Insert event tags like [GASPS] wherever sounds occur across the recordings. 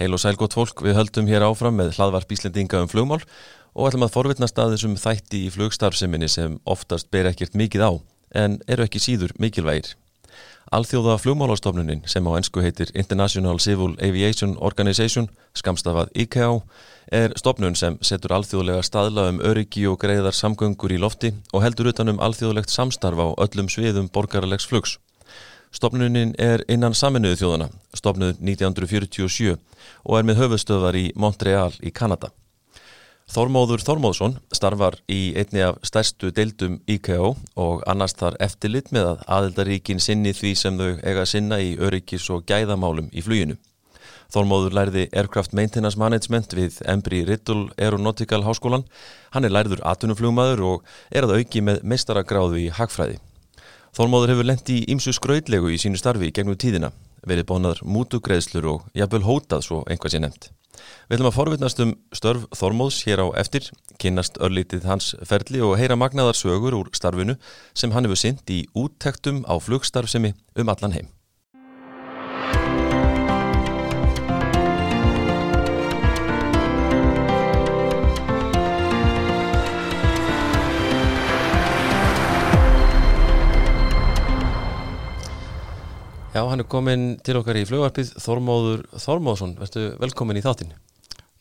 Heil og sæl gott fólk, við höldum hér áfram með hlaðvarp Íslendinga um flugmál og ætlum að forvitnast að þessum þætti í flugstarfseminni sem oftast ber ekkert mikið á en eru ekki síður mikilvægir. Alþjóða flugmálastofnunin sem á ennsku heitir International Civil Aviation Organization, skamstafað ICAO, er stofnun sem setur alþjóðlega staðla um öryggi og greiðar samgöngur í lofti og heldur utanum alþjóðlegt samstarf á öllum sviðum borgarlegs flugs. Stofnunin er innan saminuðu þjóðana, stofnuð 1947 og er með höfustöðar í Montreal í Kanada. Þormóður Þormóðsson starfar í einni af stærstu deildum IKO og annars þar eftirlit með að aðeldaríkin sinni því sem þau eiga sinna í öryggis og gæðamálum í fluginu. Þormóður lærði Aircraft Maintenance Management við Embry Riddle Aeronautical Háskólan. Hann er lærður atunumflugmaður og er að auki með meistaragráðu í hagfræði. Þormóður hefur lendt í ymsu skrautlegu í sínu starfi gegnum tíðina, verið bónaður mútugreðslur og jafnvel hótað svo einhvað sé nefnt. Við ætlum að forvitnast um störf Þormóðs hér á eftir, kynast örlítið hans ferli og heyra magnaðar sögur úr starfinu sem hann hefur synt í úttektum á flugstarfsemi um allan heim. Já, hann er komin til okkar í flugvarpið Þormóður Þormóðsson, verður velkomin í þáttin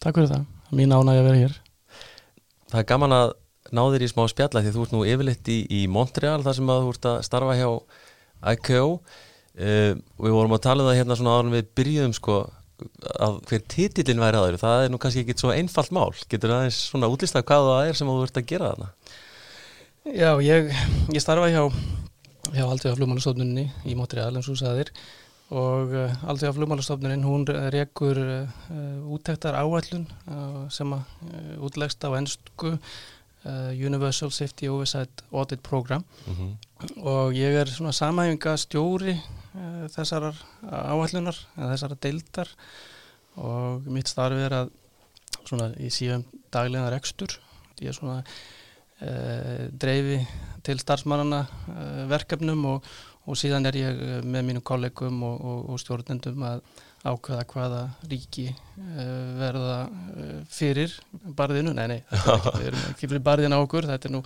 Takk fyrir það, mín ánæg að vera hér. Það er gaman að ná þér í smá spjalla því þú ert nú yfirleitt í, í Montreal þar sem að þú ert að starfa hjá ICAO uh, Við vorum að tala um það hérna svona áður við byrjuðum sko að hver titillin væri aður það er nú kannski ekki svo einfalt mál. Getur það eins svona útlista hvað það er sem þú ert að gera þarna? Já, ég, ég starfa hjá hjá Aldvega flugmálastofnuninni í Montreal eins og sagðir. Og Aldvega flugmálastofnunin hún rekur uh, úttektar áallun uh, sem að útlegst á ennsku Universal Safety Oversight Audit Program. Mm -hmm. og ég er svona samhæfinga stjóri þessarar áallunar þessara deildar. Og mitt starfi er að svona í síðan dagleganar ekstur ég er svona dreifi til starfsmannana uh, verkefnum og, og síðan er ég uh, með mínum kollegum og, og, og stjórnendum að ákveða hvaða ríki verða fyrir barðinu, nei nei við erum ekki fyrir barðinu á okkur. Þetta er nú,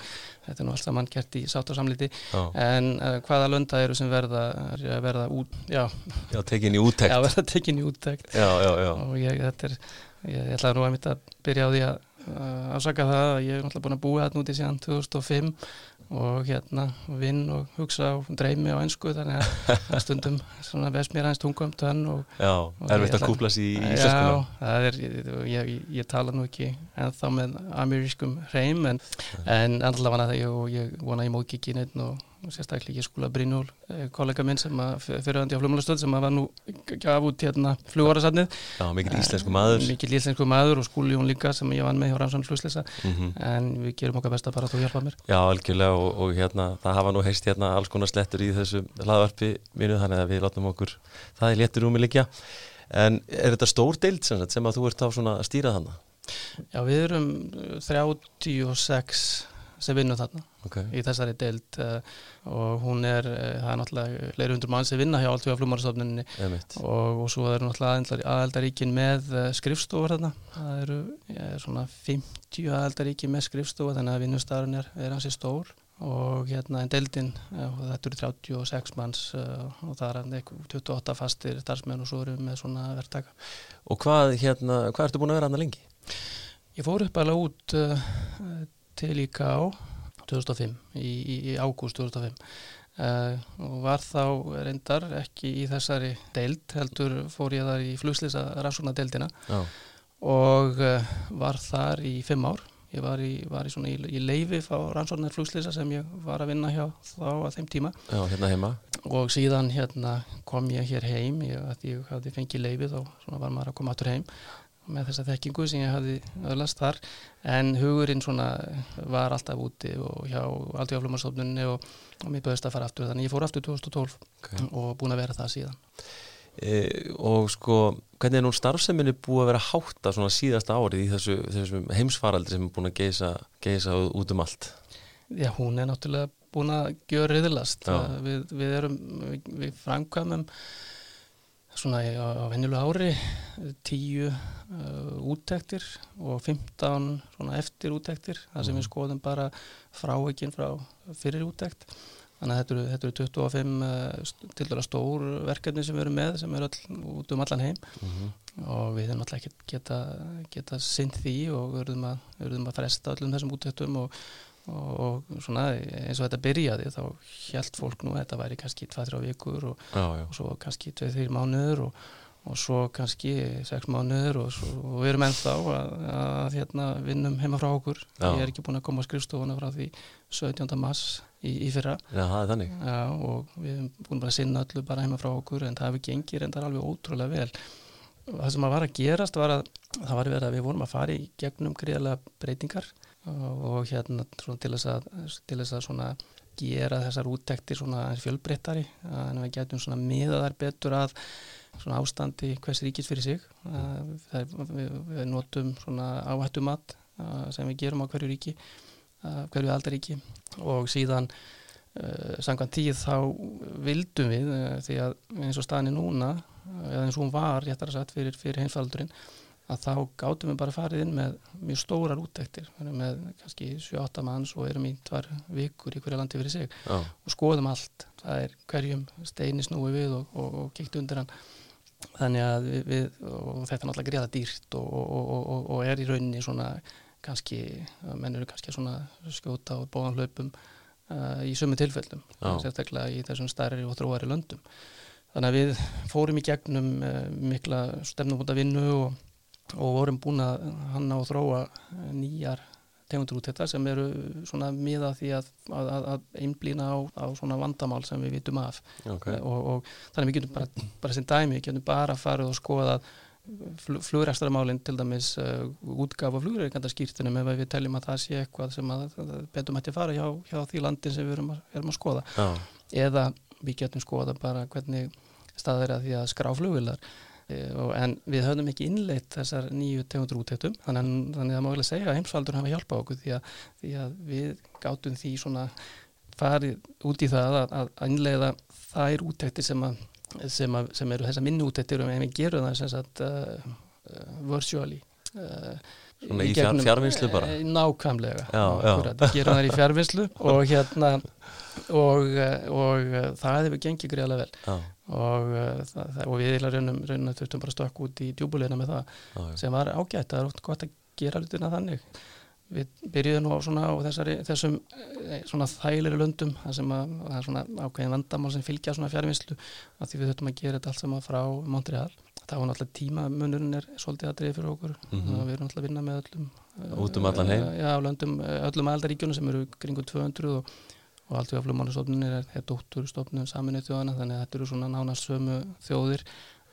þetta er nú alltaf mann gert í sátarsamliti en hvaða lönda eru sem verða, verða út, já, já tekin í úttekt. Já verða tekin í úttekt. Já, já, já. Og ég, þetta er, ég, ég ætlaði nú að mitt að byrja á því að afsaka það að ég er náttúrulega búin að búa þetta núti síðan 2005 og hérna vinn og hugsa og dreymi á einsku þannig að stundum svona veist mér aðeins tungum tönn og, Já, erfitt að kúpla sér í íslenskunum Já, það er, ég, ég, ég tala nú ekki ennþá með amerískum hreim en, en allavega ég, ég vona ég móki ekki neitt og sérstaklega ekki skóla Brynjól eh, kollega minn sem að fyrirhandi á flugmálastöð sem að var nú gaf út hérna flugvarasatnið Já, mikil íslensku maður. Mikil íslensku maður og skúli hún líka sem ég vann með hjá Ramsson flugslesa mm -hmm. en við gerum okkar besta bara að þú hjálpa mér. Já, algjörlega og, og hérna það hafa nú heist hérna alls konar slettur í þessu hlaðvarpi mínu þannig að við látum okkur það er léttur í líkja en er þetta stór deild sem, sem að þú ert á svona að stýra þannig? Já, við erum 36 sem vinnum þarna okay. í þessari deild uh, og hún er, uh, það er náttúrulega leiri hundur mann sem vinna hjá alltaf flugmárastofnunni og, og svo eru náttúrulega aðeldaríkin með uh, skrifstofur þarna. Það eru ja, svona 50 aðeldaríkin með skrifstofu þannig að vinnustarinn er, er hansi stór. Og hérna en deildin og þetta eru 36 manns og það er 28 fastir starfsmenn og svo eru við með svona verktaka. Og hvað hérna, hvað ertu búin að vera aðna lengi? Ég fór upp alveg út til IKA 2005 í, í, í ágúst 2005 uh, og var þá reyndar ekki í þessari deild heldur fór ég þar í flugslýsa rannsóna deildina Já. og uh, var þar í fimm ár. Ég var í, var í, í, í leifi á rannsóknar flugslýsa sem ég var að vinna hjá þá að þeim tíma. Já, hérna og síðan hérna kom ég hér heim ég, ég hafði fengið leifi þá var maður að koma aftur heim með þessa þekkingu sem ég hafði öðlast þar. En hugurinn svona var alltaf úti og hjá aldrei áflumarstofnunni og, og mér bauðist að fara aftur. Þannig ég fór aftur 2012 okay. og búin að vera það síðan. E, Og sko, hvernig er nú starfseminni búið að vera hátt að svona síðasta árið í þessu, þessu heimsfaraldi sem er búin að geisa, geisa út um allt? Já, hún er náttúrulega búin að gjöra riðilast við, við erum, við, við framkvæmum svona á, á vennilu ári 10 uh, úttektir og 15 svona eftir úttektir þar sem við skoðum bara fráekinn frá fyrir úttekt. Þannig að þetta eru, þetta eru 25 uh, til dæra stór verkefni sem við erum með sem eru all, út um allan heim. Og við erum alltaf ekki geta, geta sinn því og verðum að, verðum að fresta öllum þessum úttektum og, og, svona eins og þetta byrjaði þá hjælt fólk nú að þetta væri kannski 2-3 vikur og, Já, já, og svo kannski 2-3 mánuður og, og svo kannski 6 mánuður og, svo, og við erum ennþá að, að hérna, vinnum heima frá okkur. Já. ég er ekki búin að koma á skrifstofuna frá því 17. mars í, í fyrra. Og við erum búin að sinna öllu bara heima frá okkur en það hefur gengið reyndar alveg ótrúlega vel. Það sem að var að gerast var að það var verið að við vorum að fara í gegnum greiðlega breytingar og, hérna til þess að, til þess að svona gera þessar úttektir fjölbreyttari en við getum svona miða þær betur að ástandi hvers ríkis fyrir sig. Það, við, við notum áhættumat sem við gerum á hverju ríki hverju aldaríki og síðan uh, samkvæmt tíð þá vildum við uh, því að eins og staðinni núna uh, eða eins og hún var réttar að sagt fyrir, fyrir heimsfaldurinn að þá gátum við bara farið inn með mjög stórar erum með kannski 7-8 manns og erum í tvær vikur í hverja landi fyrir sig Já, og skoðum allt. Það er hverjum steini snúi við og, og, og kíkt undir hann. Þannig að við, við og þetta er náttúrulega greiða dýrt og, og, og, og, og er í rauninni svona kannski, menn eru kannski svona skjóta og bóðan hlaupum uh, í sömu tilfellum, sérstaklega í þessum stærri og þróari löndum. Þannig að við fórum í gegnum uh, mikla stefnumúta vinnu og, og vorum búin að hanna og þróa uh, nýjar tegundur út þetta sem eru svona miða því að, að, að, einblýna á, á svona vandamál sem við vitum af. Ok. Og, og þannig við getum bara, bara sem dæmi, við getum bara farið og skoðað flugræstarmálinn til dæmis uh, útgafa flugrækandarskýrtunum ef við teljum að það sé eitthvað sem að, betum hætti að fara hjá, hjá því landin sem við erum að, erum að skoða. Já, eða við getum skoða bara hvernig staðir að því að skrá flugvilar en við höfum ekki innleitt þessar nýju tegundur útættum þannig, þannig að það má vel að segja að heimsfaldur hafa hjálpað okkur því að, því að við gátum því svona farið út í það að, að innleiða þær útæktir sem, sem, sem eru þessar minni útæktir og við gerum það sem sagt uh, uh, virtually. Uh, Svona í fjár- fjarvinnslu bara? Eh, Nákvæmlega, Já, gerum það í fjárvinnslu [LAUGHS] og hérna og, eh, og eh, það hefur gengið greiðlega vel. Og, það, og við eiginlega raunum, raunum þurftum bara að stökk út í djúbulegina með það já, sem var ágætt, það er oft gott að gera hlutina þannig. Við byrjuðum nú á svona á þessari, þessum svona þægilegri löndum það sem að, er svona ákveðin vandamál sem fylgja svona fjárvinnslu að því við þurftum að gera þetta allt saman frá Montreal það var náttúrulega tímamunurinn er svolítið aðriði fyrir okkur Mhm. og við erum náttúrulega að vinna með öllum eh, Út um allan heim? já, löndum, eh, öllum aldaríkjunum sem eru kringum 200 og, og allt við að flugmálastofnun er, er dótturstofnun saminuð þjóðana þannig að þetta eru svona nánast sömu þjóðir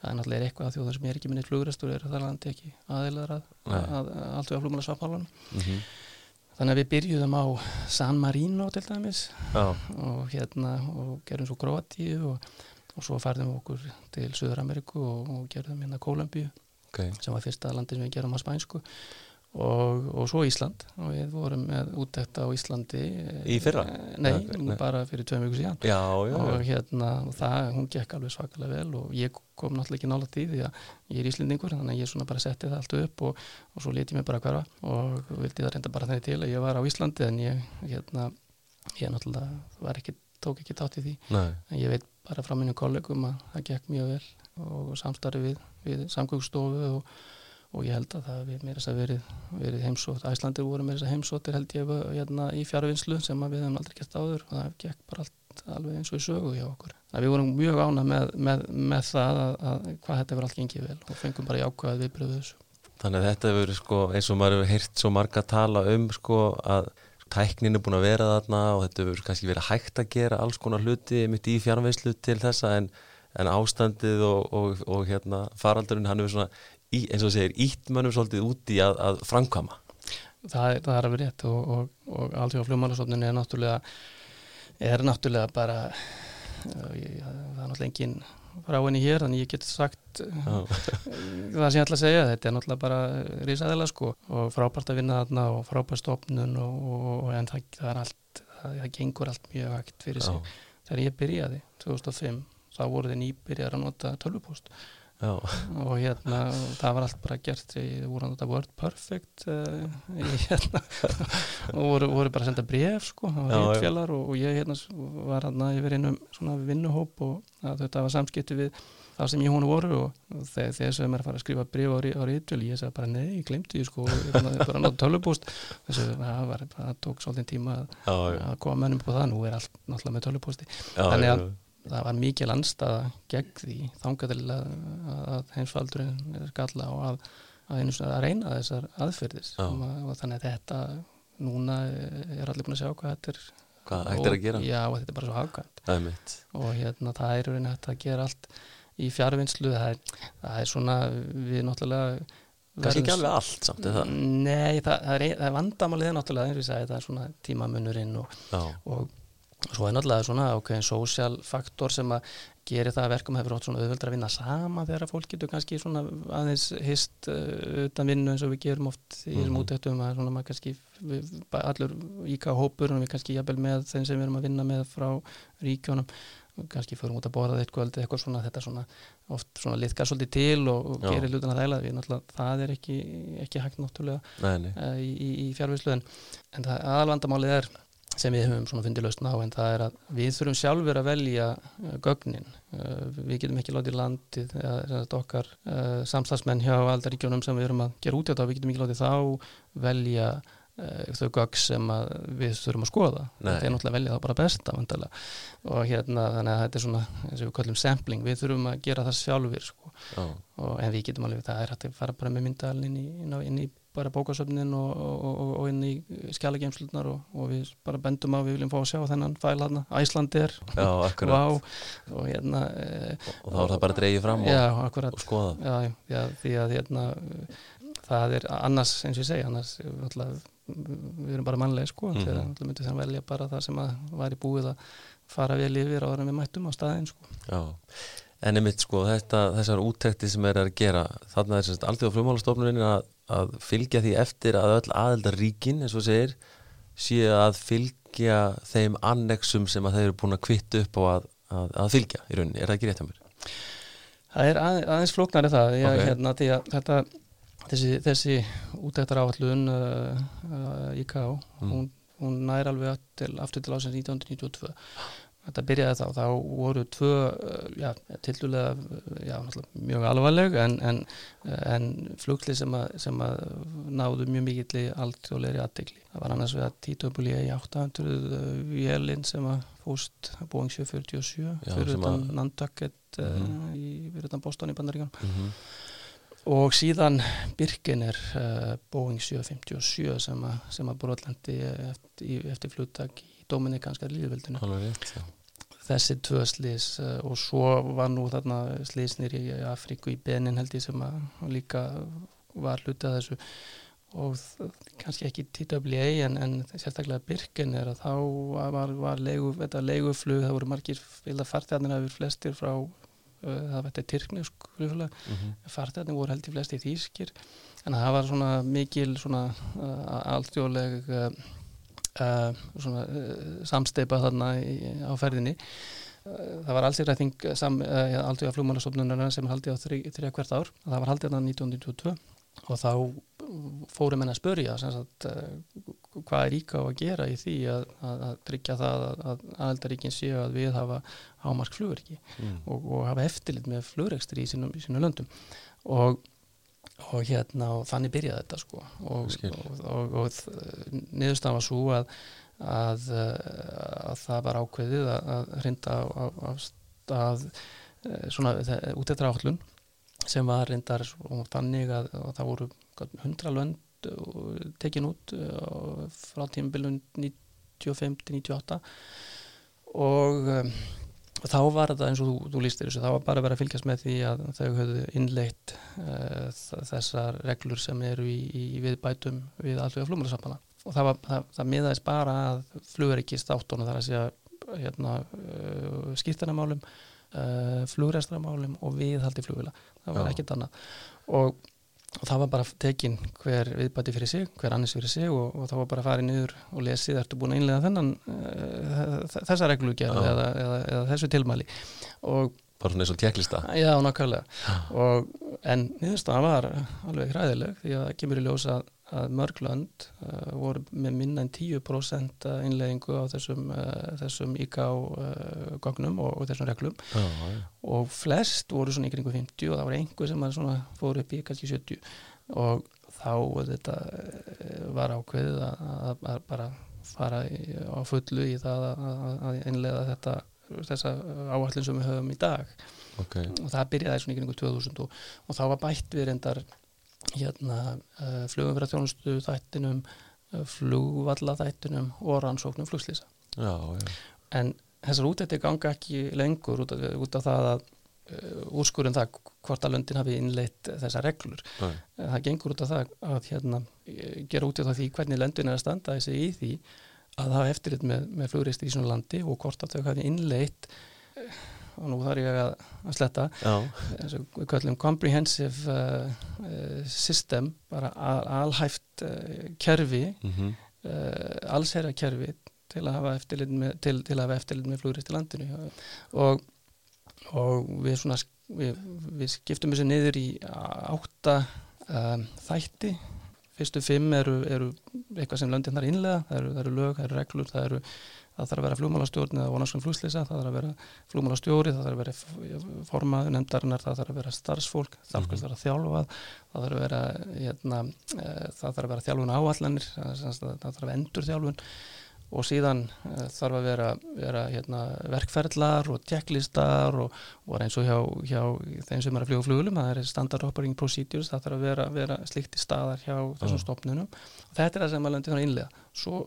það er náttúrulega eitthvað að þjóðar sem er ekki minni flugrestur er það landi ekki aðeinar að, að, að allt við að flugmálasvapálan Mhm. þannig að við byrjuðum á San Marino til dæmis já, og hérna og gerum svo Kroatíu og, og svo færðum við okkur til Suður Ameriku og, og gerðum hérna Kólumbíu ok. sem var fyrsta landi sem við gerum á spænsku. Og, og svo Ísland. Og við vorum með útækt á Íslandi Í fyrra? Eh, Nei, Nei, nei. bara fyrir tveim viku síðan. Já, já, og hérna, og það, hún gekk alveg svakalega vel og ég kom náttúrulega ekki nála því því að ég er íslendingur þannig að ég svona bara setti það allt upp og, og svo leti mig bara hverfa. Og vildi það reynda bara þannig til að ég var á Íslandi en ég, hérna, ég náttúrulega var ekki, tók ekki tátt í því. Nei, en ég veit bara frá minnum kollegum að það gekk mjög vel og samstarfi við, við samgöngstofu og, og ég held að það við meira þess að verið, verið heimsótt Æslandir voru meira þess að heimsóttir held ég hérna, í fjárvinnslu sem við hefum aldrei gert áður og það gekk bara allt alveg eins og í sögu hjá okkur. Það við vorum mjög ána með, með, með það að, að hvað þetta verið allt gengið vel og fengum bara jákvæðið viðbröðu þessu. Þannig að þetta hefur sko eins og maður hefur heyrt svo marga tala um sko að tæknin er búin að vera þarna og þetta hefur kannski verið hægt að gera alls konar hluti mitt í fjárveislu til þessa en, en ástandið og, og, og hérna faraldurinn hann hefur svona í, eins og segir ítt mönnum svolítið úti að, að framkama. Það, það er alveg rétt og, og, og alltaf flugmálastofnun er náttúrulega er náttúrulega bara ég, það er náttúrulega engin frá henni hér þannig ég get sagt Já, það sem ég ætla að segja, þetta er náttúrulega bara risaðilega sko og frábært að vinna þarna og frábært stofnun og, og, og en það, það er allt, það, það gengur allt mjög hægt fyrir sig. já, Þegar ég byrjaði 2005 þá voru þið nýbyrjar að nota tölvupóst Já. og hérna það var allt bara gert í voru þetta word perfect uh, hérna, [LAUGHS] og voru, voru bara senda bref sko, það var rítfjallar og, og ég hérna var hérna yfir einum svona vinnuhóp og þetta var samskipti við það sem ég hún voru og þegar þeir sem er að fara að skrifa bref á, rí- á rítfjöl ég sagði bara nei, ég glemti því sko ég bara, bara nátt tölvupúst það, tók svolítið tíma að, að koma mönnum på það, nú er allt náttúrulega með tölvupústi Þannig að- það var mikil anstaða gegn því þangað til að, að heimsfaldurinn er skalla og að, að, einu sinni að reyna þessar aðferðir Já. og, og þannig að þetta núna er allir búin að sjá hvað þetta er Hvað hægt er að gera? Já, og þetta er bara svo mitt og hérna það er raunin hægt að gera allt í fjárvinnslu það það er svona við náttúrulega Kannski ekki alveg allt samt, er það? Nei, það, það er, er vandamálið náttúrulega það er svona tímamunurinn og og svo er náttúrulega svona ákveðin social faktor sem að gerir það að verkum hefur átt svona auðveldra að vinna sama þegar að fólk getur kannski svona aðeins hist uh, utan vinnu eins og við gerum oft í þessum Mhm. útæktum að svona maður kannski við, allur íka hópur og við kannski jafnvel með þeim sem við erum að vinna með frá ríkjónum kannski förum út að borða eitt kvöld eða eitthvað svona þetta svona oft svona liðkar svolítið til og, og gerir hlutina þægilega við náttúrulega það er ekki, ekki hægt náttúrulega uh, í, í, í fjárvíslu en, en það aðalvandamálið er sem við höfum svona fundið lausna á en það er að við þurfum sjálfur að velja uh, gögnin. Uh, við getum ekki látið landið eða okkar uh, samstagsmenn hjá aldaríkjónum sem við erum að gera út í þetta við getum ekki látið þá velja þau gögg sem við þurfum að skoða. Nei. þetta er náttúrulega að velja það bara besta vantarlega. og hérna þannig að þetta er svona eins og við kallum sampling, við þurfum að gera það sjálfur sko. Já, og, en við getum alveg, það er hægt að fara bara með myndalinn inn inn, inn í bara bókasöfnin og, og, og, og inn í skjálageimslunar og, og við bara bendum á við viljum fá að sjá þennan fæl já, akkurat. Vá. Og hérna e, Og þá er það bara að dreigja fram og, já, og skoða já, já, því að hérna það er annars, eins og ég segi annars, alltaf, við erum bara mannlega sko, Mhm. þegar alltaf myndi þann velja bara það sem að væri búið að fara vel yfir áður en við mættum á staðinn sko. Já, en einmitt sko þetta, þessar úttekti sem er að gera þarna er alltaf flugmálastofnunin að, að fylgja því eftir að öll aðeldaríkin eins og segir séu að fylgja þeim annexum sem að þeir eru búin að kvitta upp á að, að, að fylgja í rauninni, er það ekki rétt að mér? Það er að, aðeins flóknari það ég, Ok. hérna, því að þetta þessi, þessi útæktar áallun uh, uh, IKA Mm. hún, hún nær alveg til, aftur til ásins 1992 þetta byrjaði þá, þá voru tvö uh, já, tildulega já, náttúrulega mjög alvarleg en, en, en flugli sem, að, sem að náðu mjög mikill í alþjóðlegri aðtegli. Það var annars við að TWA 800 vélinn sem að fúst Boeing 747 Já, fyrir utan Nantucket Mhm. í, fyrir utan Boston í Bandaríkan Mm -hmm. og síðan Birkin er uh, Boeing 757 sem að, að brotlendi eftir, í- eftir fluttak í Dominikanska já. Þessi tvö slís uh, og svo var nú þarna slísnir í Afríku í Benin held ég sem að líka var hluti að þessu. Og kannski ekki TWA en, en sérstaklega Birkin er að þá var, var leigu, þetta leiguflug það voru margir farþjarnir að við flestir frá uh, það þetta tyrknesk mm -hmm. farþjarnir voru held í flesti þýskir. En það var svona mikil svona uh, alþjóðleg uh, uh, svona uh, samsteipa þarna í, á ferðinni. Uh, það var allsýræting uh, alþjóða flugmálastofnunarna sem haldið á þrjá hvert ár. Það var haldið þarna 1922 og þá fórum henn að spörja sagt, uh, hvað er ríka á að gera í því að, að, að tryggja það að, að aðeldaríkin séu að við hafa hámark fluguriki mm. og, og hafa eftirlit með flugrekstri í sínum, í sínum löndum. Og, og hérna og þannig byrjaði þetta sko. Og, og, og, og niðurstaðan var svo að, að, að það var ákveðið að, að á stað eh, svona út eftir áhullun sem var reyndar og þannig að það voru hundra lönd uh, tekin út frá tímabilun 95-98 og um, og þá var þetta eins og þú, þú lístir þessu, þá var bara verið að fylgjast með því að þau höfðu innleitt uh, þessar reglur sem eru í, í viðbætum við allveg flugmjölusambana og það, var, það, það miðaðist bara að fluguríkist áttónu þar að segja hérna, uh, skýrtanamálum uh, flugræstramálum og viðhaldi flugvila það var Já. ekkert annað. Og, og það var bara tekin hver viðbæti fyrir sig, hver annars fyrir sig og, og það var bara farið niður og lesið ertu búin að innlega þennan uh, þessa reglugjörð Já. eða, eða, eða þessu tilmæli? Og bara svona eins og tjekklista Já, nákvæmlega. Og, en niðurstaðan var alveg hræðileg því að það kemur í ljósa að, mörglönd uh, voru með minna en 10% innleggingu á þessum, uh, þessum IK-gögnum og, og þessum reglum. Já, já. og flest voru svona kringu 50 og það voru einhver sem fóru upp í kannski 70 og þá þetta eh, var ákveðið að, að, að bara fara í, á fullu í það að, að innlega þetta þessa áallin sem við höfum í dag. Ok, og það byrjaði svona kringu 2000 og, og þá var bætt við reyndar hérna uh, flugumverðarþjónustu þættinum uh, flugvalla þættinum og rannsóknum flugslýsa en þessar útættir ganga ekki lengur út af, út af það að uh, úrskurinn það hvort að löndin hafi innleitt þessar reglur. Nei. Það gengur út af það að hérna, eh, gera út af því hvernig löndin er að standa þessi í því að hafa eftirlit með, með flugreistir í svona landi og hvort að þau hafi innleitt eh, og nú þarf ég að, að sletta. Og við kallum comprehensive uh, uh, system bara al, alhæft uh, kerfi mhm. uh, allsherra kerfi til að hafa eftirlit með, til, til að hafa eftirlit með flugrist í landinu. Og, og við svona við, við skiptum þessu niður í átta um, þætti fyrstu fimm eru, eru eitthvað sem löndin þar innlega, það eru, það eru lög, það eru reglur það eru það þarf að vera flugmálastjórn eða vonarskan flugslýsa, það þarf að vera flugmálastjóri, það þarf að vera formaður nefndarinnar, það þarf að vera starfsfólk það þarf að vera þjálfað, það þarf að vera hérna, eh, það þarf að vera þjálfun áallanir, það þarf að vera endur þjálfun og síðan uh, þarf að vera, vera hérna, verkferðlar og tjekklistar og, og eins og hjá, hjá þeim sem er að fljúa flugulum, það er standard operating procedures, það þarf að vera, vera slikt í staðar hjá þessum Já. stopnunum og þetta er það sem að löndi þannig innlega svo,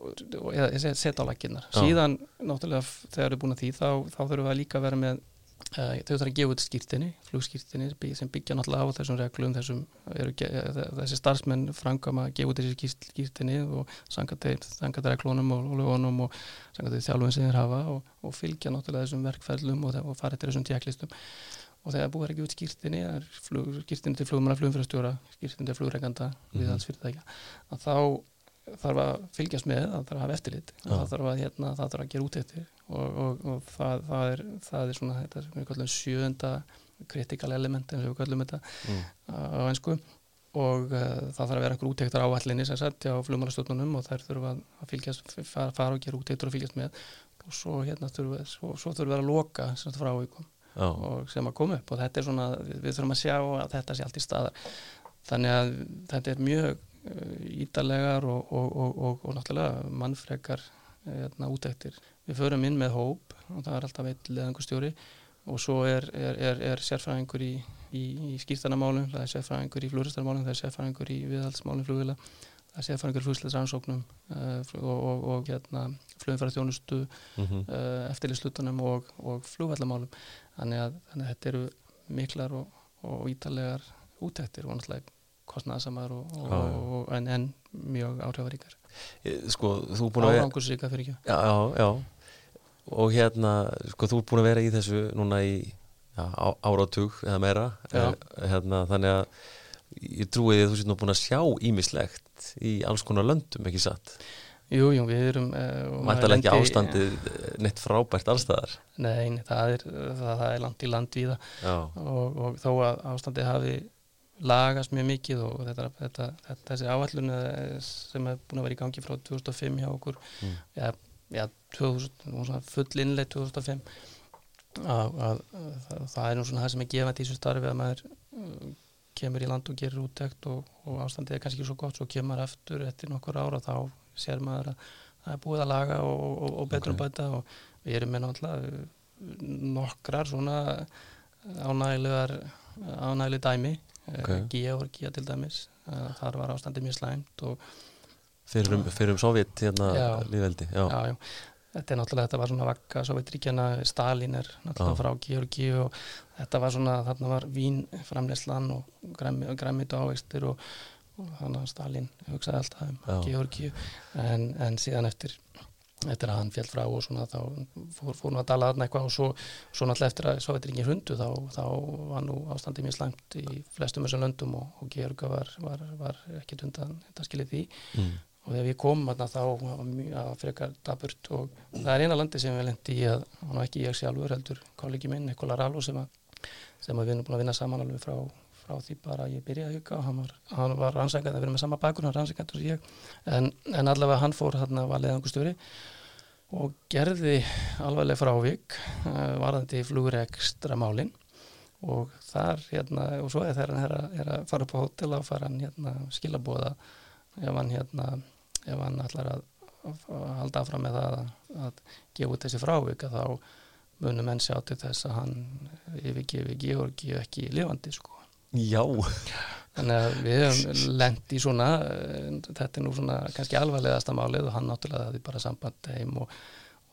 eða setja á laginnar síðan náttúrulega þegar við erum búin að því þá, þá þurfum við að líka vera með uh, þau þarf að gefa út skýrtinni, flugskýrtinni sem byggja náttúrulega á þessum reglum þessum eru, eh, þessi starfsmenn frangama að gefa út þessi skýrt- skýrtinni og sangat reglunum og lögunum og sangat þjálfum sem þeir hafa og, og fylgja náttúrulega þessum verkferðlum og, og fara eftir þessum tjekklistum og þegar búið er ekki út skýrtinni það skýrtinni til flugmanna flugumfyrastjóra skýrtinni til flugreganda Mhm. við alls fyrirtækja að þá þarf að fylgjast með, það þarf að hafa eftirlit Já. það þarf að, hérna, það þarf að gera útættir og, og, og það, það, er, það er svona þetta sem við kallum sjöunda critical element eins og við kallum þetta mm. á einsku og uh, það þarf að vera einhver útæktar áallinni sem sagt hjá flugmálastjórnunum og þær þurfa að fylgjast, fara, fara og gera útæktur og fylgjast með. Og svo hérna þurfa, svo, svo þurfa að loka sem sagt frávíkum já, og sem að koma upp. Og þetta er svona, við, við þurfum að sjá að þetta sé allt í staðar. Þannig að þetta er mjög ídalegar og, og, og, og, og náttúrulega mannfrekar hérna, útæktir. Við förum inn með hóp og það er alltaf eitt leðangustjóri og svo er, er, er, er sérfræðingur í, í, í skýrtanamálum, það er sérfræðingur í fluristarmálum, það er sérfræðingur í viðhaldsmálum flugvila, það er sérfræðingur í flugsleisrannsóknum uh, og, og, og hérna, flugumfæraþjónustu mhm uh, eftirlitslutunum og, og flugvallamálum þannig að, þannig að þetta eru miklar og, og ítalegar útæktir og náttúrulega kostnaðasamar og, og, já. og, en, en mjög áhrifaríkar. Eh, sko, árangursríka fyrir ekki. Já, já, já. Og hérna, sko, þú er búin að vera í þessu núna í já, á- áratug eða meira. Eh, hérna, þannig að ég trúi því að þú sétt nú búin að sjá ímislegt í alls konar löndum, ekki satt? Jú, jú, við erum uh, maður Mæntalega ekki ástandið eh, neitt frábært allstaðar Nei, það er, það, það er langt í land víða. Já, og, og þó að ástandið hafi lagast mjög mikið og þetta, þetta, þetta, þessi áallun eh, sem er búin að vera í gangi frá 2005 hjá okkur Mm. ja, ja, 2000, nú svona full innleið 2005 að, að, að það er nú svona það sem er gefandi í þessu starfi að maður uh, kemur í land og gerir úttekt og, og ástandið er kannski ekki svo gott svo kemur aftur eftir nokkur ára þá sér maður að það er búið að laga og, og, og betur Ok. okay. bæta og við erum með náttúrulega uh, nokkrar svona ánægilegar ánægileg dæmi. Okay. Georgia til dæmis uh, þar var ástandið mjög slæmt og fyrir um, fyrir um Sovjet hérna líðveldi. Þetta er náttúrulega, þetta var svona vakka Sovjetríkjana, Stalin er náttúrulega Já. frá Georgi og þetta var svona, þarna var vín framleyslan og græmi, græmit og ávegstir og, og þannig að Stalin hugsaði alltaf um. Georgi en, en síðan eftir eftir að hann fjall frá og svona þá fór, fór nú að dala þarna eitthvað og svo, svo náttúrulega eftir að Sovjetríkjana hrundu þá, þá var nú ástandið mjög slæmt í flestum þessum löndum og, og Georga var, var, var ekkit undan þetta skilið því mm. og þegar við komum þarna þá var mjög að frekar daburt og það er eina landi sem við lendi í að, hann var ekki ég sjálfur heldur kollegi minn, Nikola Rallo sem að sem við erum búin að vinna saman alveg frá, frá því bara ég byrjaði huga og hann var, hann var rannsækjað að vera með sama bakur, hann rannsækjað sem ég en, en allavega hann fór hann var leiðangustjóri og gerði alveglega frávik uh, varðandi flugurekstra málinn og þar hérna og svo er þegar hann er að, að fara upp á hótel og fara hann hérna skilabóða ef hann hérna ef hann ætlar að, að halda áfram með það að, að gefa út þessi frávik að þá munum enn sjá til þess að hann yfirgefi Georgi ekki lifandi sko. Já. Þannig að við hefum lendt í svona, þetta er nú svona kannski alvarlegasta málið og hann náttúrulega er bara samband heim og,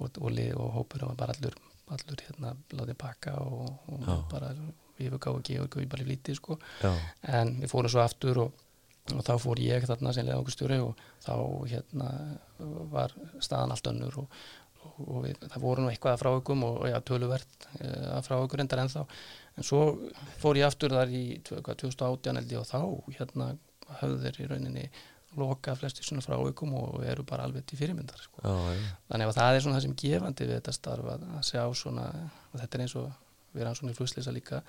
og, og, og hópur og bara allur, allur hérna láðið pakka og, og bara við hefum gáðið Georgi bara í lítið sko. Já. En við fórum svo aftur og og þá fór ég þarna sem leðangustjóri og þá hérna var staðan allt önnur og, og við, það voru nú eitthvað að frá ykkur og ja, töluvert eh, að frá ykkur endar ennþá. En svo fór ég aftur þar í 2018 eldi og þá hérna höfðu þeir í rauninni loka flesti svona frá ykkur og eru bara alveg til fyrirmyndar sko. Já, þannig að það er svona það sem gefandi við þetta starf að, að sjá svona og þetta er eins og við erum svona í fluslýsa líka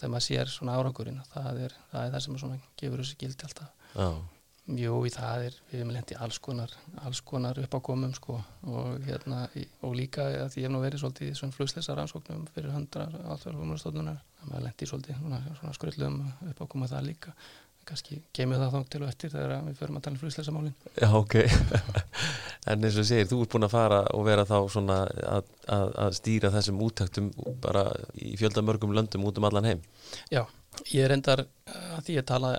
þegar maður sér svona árangurinn það er það, er það sem svona gefur þessi gildi alltaf. Já Jú, það er, við hefum lendi alls konar, alls konar uppákomum sko og hérna, og líka að ég hef nú verið svolítið í svona flugsleisa rannsóknum fyrir hundrar alltaf maður lendi svolítið svona, svona skröldum uppákomu það líka. Kannski kemur það þá til og eftir þegar við förum að tala um flugsleisa málin Já, ok. [LAUGHS] En eins og segir, þú ert búin að fara og vera þá svona að, að, að stýra þessum útæktum bara í fjöldamörgum löndum út um allan heim. Já, ég er endar að því að tala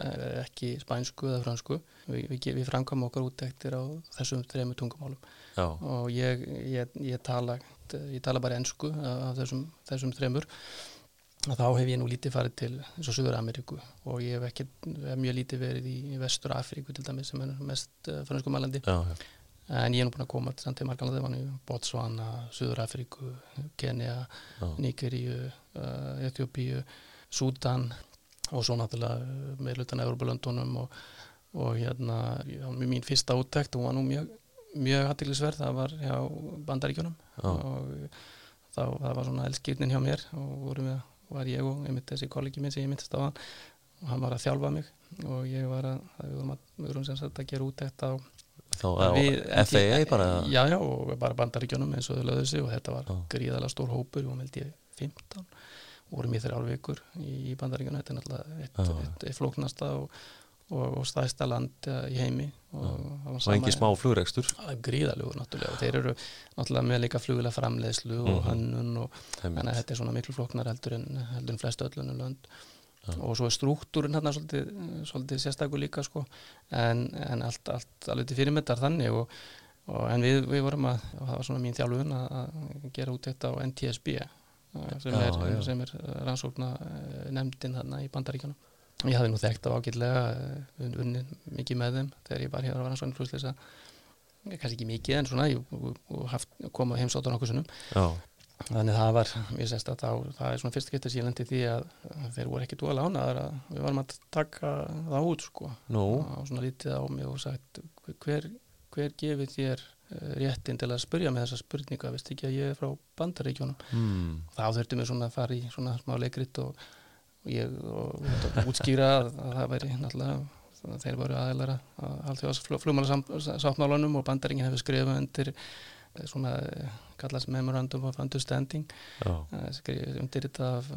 ekki spænsku eða fransku við, við, við framkvæmum okkar útæktir á þessum þrejum tungumálum. Já. og ég, ég, ég tala ég tala bara ennsku af þessum, þessum þremur. Og þá hef ég nú lítið farið til eins og Suður Ameríku og ég hef ekki hef mjög lítið verið í, í Vestur Afríku til dæmis sem er mest uh, fransku mælandi en ég er nú búin að koma til samt í marganlega Botswana, Suður Afríku Kenya, Nigeríu uh, Etiópíu Súdan og svo náttúrulega meðlutan Európa-löndunum og, og hérna já, mín fyrsta úttækt og var nú mjög, mjög hattilisverð, það var hjá bandaríkjunum já. og þá það var svona elskýrnin hjá mér og vorum við, var ég og einmitt þessi kollegi minn sem ég myndist á hann og hann var að þjálfa mig og ég var að, við vorum að, við vorum sem sagt að gera á Þá á FAA bara? Já, já, og bara bandaríkjunum eins og þau lögðu sig og þetta var gríðalega stór hópur og held ég 15 vorum í þrjálf vikur í bandaríkjana þetta er náttúrulega eitt, eitt, eitt, eitt flóknasta og, og, og staðista land í heimi. Og, og engi smá flugregstur gríðalugur náttúrulega. Og þeir eru náttúrulega með líka flugulega framleiðslu og mm -hmm. hönnun og þannig að þetta er svona miklu flóknar heldur en, heldur en flestu öllunum lönd. Já. og svo er struktúrin hérna svolítið, svolítið sérstakur líka sko. En, en allt, allt alveg til fyrirmyndar þannig og, og en við, við vorum að, það var svona mín þjálfun að gera út þetta á NTSB sem, já, er, er rannsókna nefndin þarna í bandaríkjunum. Ég hafði nú þekkt á ágætlega unni mikið með þeim þegar ég var hér á rannsóknum flúsleisa kannski ekki mikið en svona ég, kom á heimsóttan okkur sunnum þannig það var, ég sést að það, það er svona fyrst getur síðan til því að þeir voru ekki dúalega ánaðar að við varum að taka það út sko. No. og svona lítið á mig og sagt hver, hver gefið þér réttin til að spurja með þessa spurninga veist ekki að ég er frá bandaríkjónum mm. þá þurftum við svona að fara í svona smá leikrit og, og ég og, og útskýra að, að það væri náttúrulega þeir voru aðeilara að allþjóðast flugmálarsáttmálunum og bandaríkinn hefur skrifað undir svona kallast Memorandum of Understanding undir þetta af,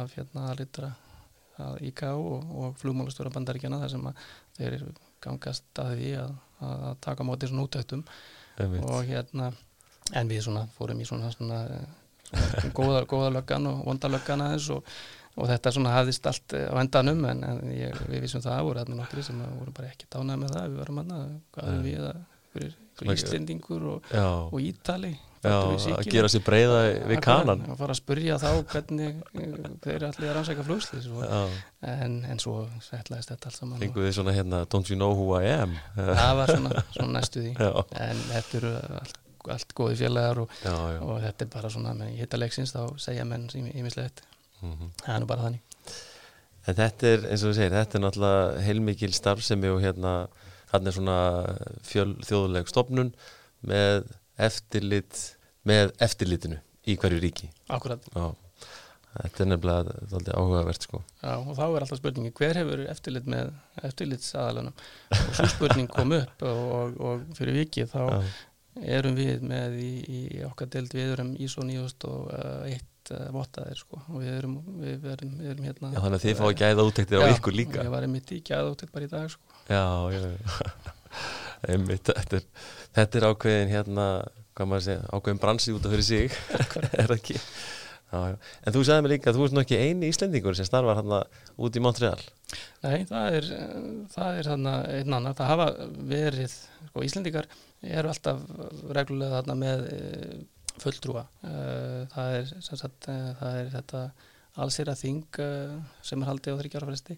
af hérna aðlitra að IKA og, og flugmálastöra bandaríkjana þar sem að þeir gangast að því að, að taka mótið svona útættum og hérna en við svona fórum í svona, svona, svona góða, góða löggan og vonda löggan aðeins og, og þetta svona hafðist allt á endanum en, en ég, við vissum það voru hérna nokkri sem voru bara ekki dánað með það við varum hann að, hvað erum við að fyrir Íslendingur og, og Ítali Já, að gera sér breyða við kanan. að fara að spurja þá hvernig þeir allir að rannsækja flugslis en, en svo setlaðist þetta alls saman Fengu þið svona hérna Don't you know who I am? Það var svona, [LAUGHS] svona næstu því. Já. en þetta eru allt, allt góði félagar og, já. og þetta er bara svona með hittalegsins þá segja menn ímislegt mm -hmm. það er nú bara þannig. En þetta er eins og þú segir, þetta er náttúrulega heilmikil starfsemi og hérna hann er svona fjöl þjóðuleg stopnun með eftirlit með eftirlitinu í hverju ríki Akkurat Já. Þetta er nefnilega þáttið áhugavert sko. Já, og þá er alltaf spurningi hver hefur eftirlit með eftirlitsaðalunum og svo spurning kom upp og, og, og fyrir vikið þá Já. erum við með í, í okkar deild við erum ISO 9001 uh, vottaðir sko og við erum, við erum, við erum hérna Já, þannig að þið fáið gæða úttektir á Já, ykkur líka Ég var einmitt í gæðóttir bara í dag sko Já, já, já. [LAUGHS] Einmitt, þetta, er, þetta er ákveðin hérna, hvað maður segja, ákveðin bransi út af fyrir sig. [LAUGHS] Er ekki? Já. En þú sagði mig líka að þú ert nú ekki eini Íslendingur sem starfar hérna út í Montreal. Nei, það er, eh, það er þarna einn annar, það hafa verið sko, Íslendingar eru alltaf reglulega þarna með e, fulltrúa. E, það er sem sagt, e, það er þetta allsýra þing sem er haldið á þryggjára fresti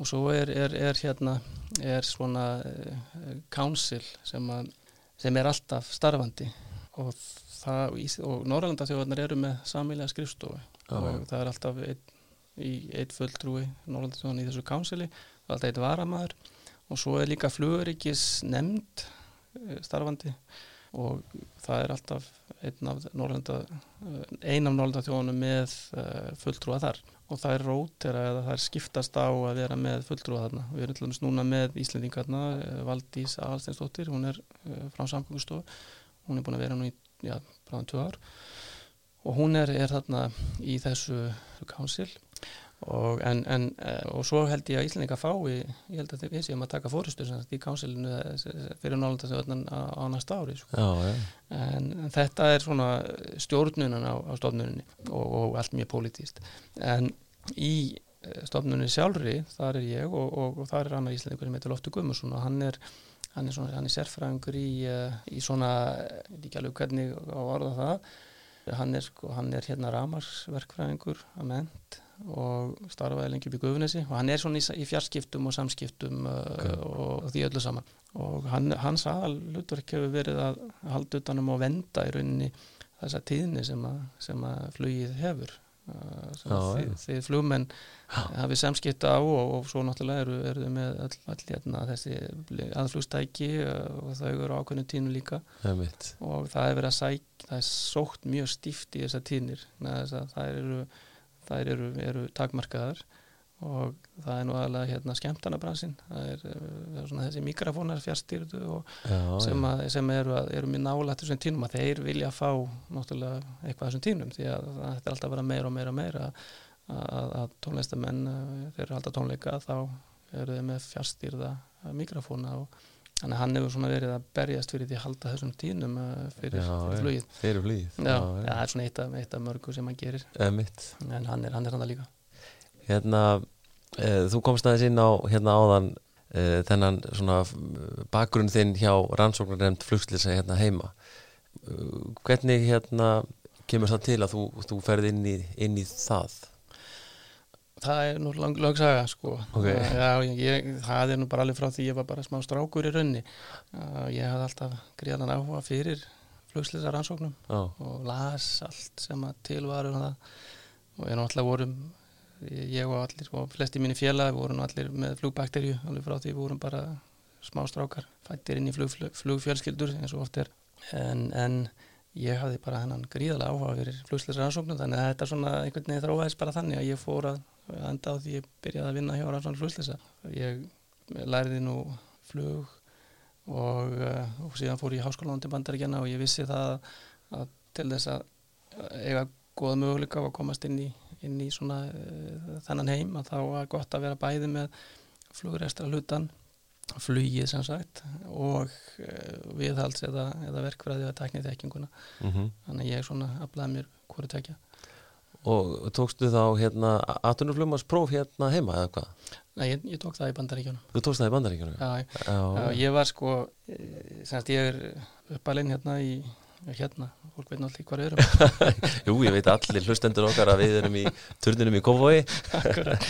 og svo er, er, er hérna er svona e, council sem, sem er alltaf starfandi. Og það, og Norrlanda þjóðarnar eru með samilega skrifstofu. Og það er alltaf einn í eitt fulltrúi Norrlandsson í þessu kánsili og alltaf eitt varamæður og svo er líka flugöryggis nefnd starfandi. Og það er alltaf einn af Norrlanda ein Norrlanda þjóðunum með fulltrúa þar og það er rótera eða það er skiptast á að vera með fulltrúa þarna. Við erum dæmis núna með Íslendingarna uh, Valdís Aðalsteinsdóttir, hún er uh, frá samgöngustofu, hún er búin að vera nú í já, bráðan ár. Og hún er, er þarna í þessu kánsil og, en, en, eh, og svo held ég að Íslandika fái, ég held að við séum að taka fórustu í kánsilinu fyrir nálandastöðunan á, á næsta ári sko. Já, já, en, en þetta er svona stjórnunan á, á stofnuninni og, og allt mjög pólitíst en í eh, stofnuninni sjálfri, þar er ég og, og, þar er annar Íslandikur sem heitir Loftur Gummarsson og hann er hann er, svona, hann er sérfræðingur í, í svona, ekki alveg hvernig á orða það. Hann er, sko, hann er hérna ramarsverkfræðingur að ment og starfaði lengi upp í Guðunesi og hann er svona í, í fjarskiptum og samskiptum uh, Ok. og því öllu saman og hann, hans aðal hlutverk hefur verið að halda utanum og venda í rauninni þessa tíðni sem að, sem að flugið hefur uh, sem já. þið, þið flugmenn hafið samskipta á og, og svo náttúrulega eru, eru þau með all, all hérna, þessi aðflugstæki uh, og þau eru ákveðinu tínu líka það og það er verið að sæk, það er sótt mjög stíft í þessar tínir það eru, það eru, eru takmarkaðar og það er nú aðalega hérna skemmtanabransin það er, það er svona þessi og Já, sem, sem eru, að, eru mjög nálægt þessum tínum að þeir vilja fá náttúrulega eitthvað þessum tínum því að þetta er alltaf að vera meira og meira og meira að, að, að tónlistamenn uh, þeir eru alltaf tónleika þá eru þeir með fjárstýrða mikrofóna og þannig að hann hefur svona verið að berjast fyrir því að halda þessum tínum uh, fyrir, Já, fyrir já. flugið. Þeir eru flýð Já, já, það er svona eitt af, eitt af mörgu sem hann gerir. Mitt en hann er hann er líka. Hérna, e, þú komst aðeins inn á hérna áðan e, þennan svona bakgrunn þinn hjá rannsóknarnefnd flugslýsa hérna heima. Hvernig hérna kemur það til að þú, þú ferð inn í, inn í það Það er nú lang, lang saga sko. Ok. Já, ég, það er nú bara alveg frá því ég var bara smá strákur í raunni Ég hafði alltaf gríðan áhuga fyrir flugslýsa rannsóknum Já, og las allt sem að til var um það. Og ég náttúrulega vorum ég og allir og flesti mínu félag vorum allir með flugbakterju alveg frá því vorum bara smá strákar fættir inn í flug, flug, flugfjölskyldur eins og oft er. En, en ég hafði bara hennan gríðalega áhuga fyrir flugsleisa rannsóknum þannig að þetta svona einhvern veginn þróaðist bara þannig að ég fór að enda á því ég byrjaði að vinna hjá rannsóknum flugsleisa ég læriði nú flug og, uh, og síðan fór ég í háskólanum til bandaríkjana og ég vissi það að til þess að eiga góða möguleika á að komast inn í, inn í svona uh, þennan heim að þá var gott að vera bæði með flugrestra hlutan flugið sem sagt og uh, viðhalds eða, eða verkfræði eða teknið þekkinguna mm þannig að ég svona aflaði mér hvori tekja og tókstu þá hérna aðtunuflumarspróf hérna heima eða hvað? Nei, ég, ég tók það í bandaríkjónum Þú tókst það í bandaríkjunum? Já, Já, Já, ég var sko eh, semst ég er uppalinn hérna í hérna, fólk veit náttúrulega hvað við erum. [LAUGHS] Jú, ég veit allir hlustendur okkar að við erum í turninum í Kófói akkurat,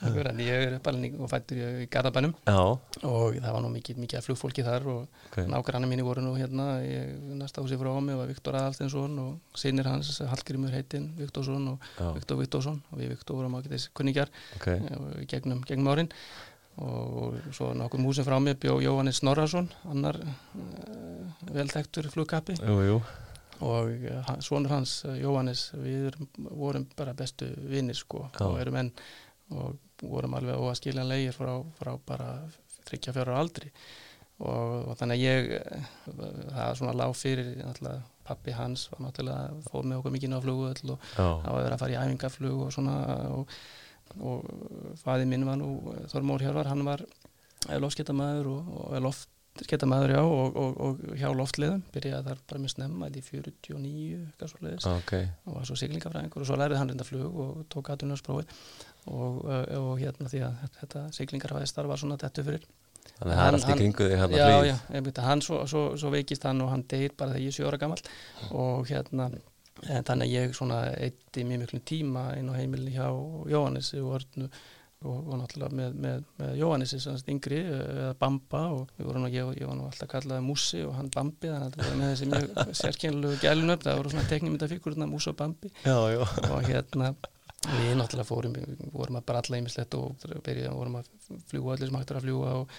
akkurat, ég er uppalinn og fættur í, Garðabænum. Já, og það var nú mikið, mikið flugfólki þar og ok. nágrannar mínu voru nú hérna ég, næsta húsi frá mig var Viktor Aðalsteinsson og sinir hans Hallgrimur heitinn Viktorsson og Já, Viktor Viktorsson og við Viktor vorum ágætis kunningjar ok. eh, gegnum, gegnum árin og svo nokkur músin frá mér bjó Jóhannes Snorrason annar uh, velþektur flugkappi Jú, jú. Og uh, svonur hans, uh, Jóhannes við vorum bara bestu vinnir sko Já. og erum enn og vorum alveg óaskiljanlegir frá, frá bara þryggja fjórar aldri. Og, og þannig að ég eh, það svona lág fyrir náttúrulega pappi hans var náttúrulega fóð með okkur mikið á flugvöll og það var að vera að fara í æfingaflug og svona og, og fæði minn var nú Þormór Hjörvar, hann var loftskettamæður og, og loftskettamæður já og, og, og hjá loftliðum byrjaði þar bara með snemma í 49 eitthvað svo leiðis ok, og var svo siglingafræðingur og svo lærði hann reynda flug og tók aðtunarsprófi og, hérna því að þetta siglingarfæðistar var svona þetta fyrir. Þannig að það er allt í hann- kringu þig hérna já, já, ég veit að hann svo, svo, svo veikist hann og hann deyr bara þegar ég er sjö ára gammal og hérna en þannig að ég svona eitti mjög miklu tíma inn á heimilin hjá Jóhannesi og Örnu og, og náttúrulega með, með, með Jóhannesi sem sagt yngri eða Bamba og við vorum nú, ég, ég var nú alltaf kallaði Mussi og hann Bambi þannig að þetta var með þessi mjög [LAUGHS] sérkennilegu gælunöfn það voru svona teknimyndafíkurna Mussi og Bambi. Já, já, og hérna við náttúrulega fórum, við vorum að bralla ímislegt og byrjuðum, vorum að fljúa allir sem hægt er að fljúa og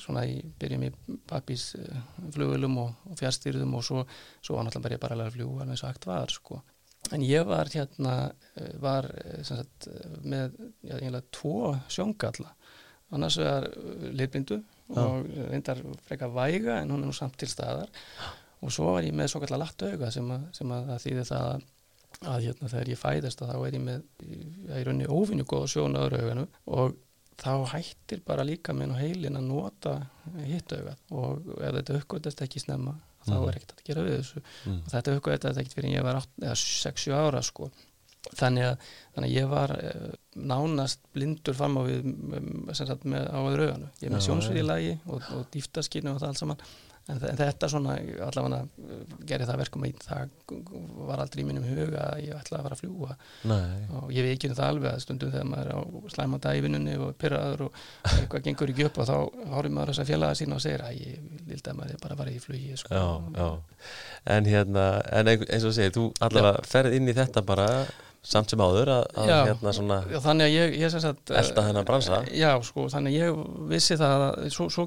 svona í, byrjum í pappís flugulum og, og fjárstýrðum og svo, svo var náttúrulega bara ég bara að læra að fljúa alveg eins og hægt var sko. En ég var hérna, eh, var eh, sem sagt eh, með, já, eiginlega tvo sjóngalla, annars vegar eh, litblindu og reyndar frekar væga en hún er nú samt til staðar. Og svo var ég með svo kallar lagt auga sem að, sem að þýði það að að hérna þegar ég fæðist að þá er ég með ég er raunni óvinni góð sjón á öðru auganu og þá hættir bara líka minn og heilin að nota hitt augað og ef þetta uppgötast ekki snemma þá Mhm. er ekkert að gera við þessu. Mm. og þetta uppgötast ekkert fyrir en ég var 6-7 ára sko. Þannig að, þannig að ég var eh, nánast blindur fram á við mm, sem sagt með á öðru auganu. Ég með Já, sjónsvið í lagi og, og dýftaskinu og það allt saman en, þe- en þetta svona allavega uh, gerði það verkum að það var aldrei í mínum huga að ég ætlaði að fara að fljúa nei, og ég veikinu það alveg að stundum þegar maður er á vinnunni og pyrraður og eitthvað gengur ekki upp og þá horfum maður þess að félaga sína og segir að ég vildi að maður bara fara í flugi sko. já, já. En hérna, en ein- eins og segir, þú allavega ferð inn í þetta bara samt sem áður að, að Já. hérna svona Já, þannig að ég, ég sem sagt elda þennan bransa Já, sko, þannig að ég vissi það að svo, svo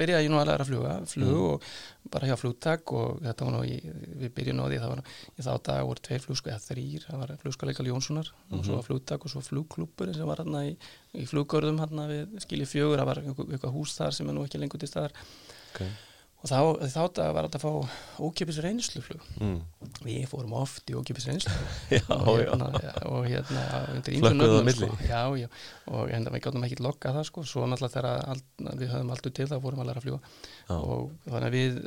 byrjaði ég nú að læra að fluga flug Mm. og bara hjá flugtak og þetta var nú, í, við byrjum á því það var í þá dag voru tveir flugsko eða þrýr, það var flugskoleikal Jónssonar og Mhm. svo var flugtak og svo flugklúpur sem var hann í, í fluggörðum hann við skilji fjögur, það var eitthvað, eitthvað hús þar sem er nú ekki lengur til staðar okay. Og þá, þá var þetta að fá ókipis reynsluflug mm. við fórum oft í ókipis reynslu. [LAUGHS] Já, og já, hérna, og hérna Flökkuðu á milli. sko. já, já, og en við gáttum ekki lokka það sko, svo náttúrulega þegar al- við höfum aldur til þá vorum að læra að fljúa Já. og þannig að við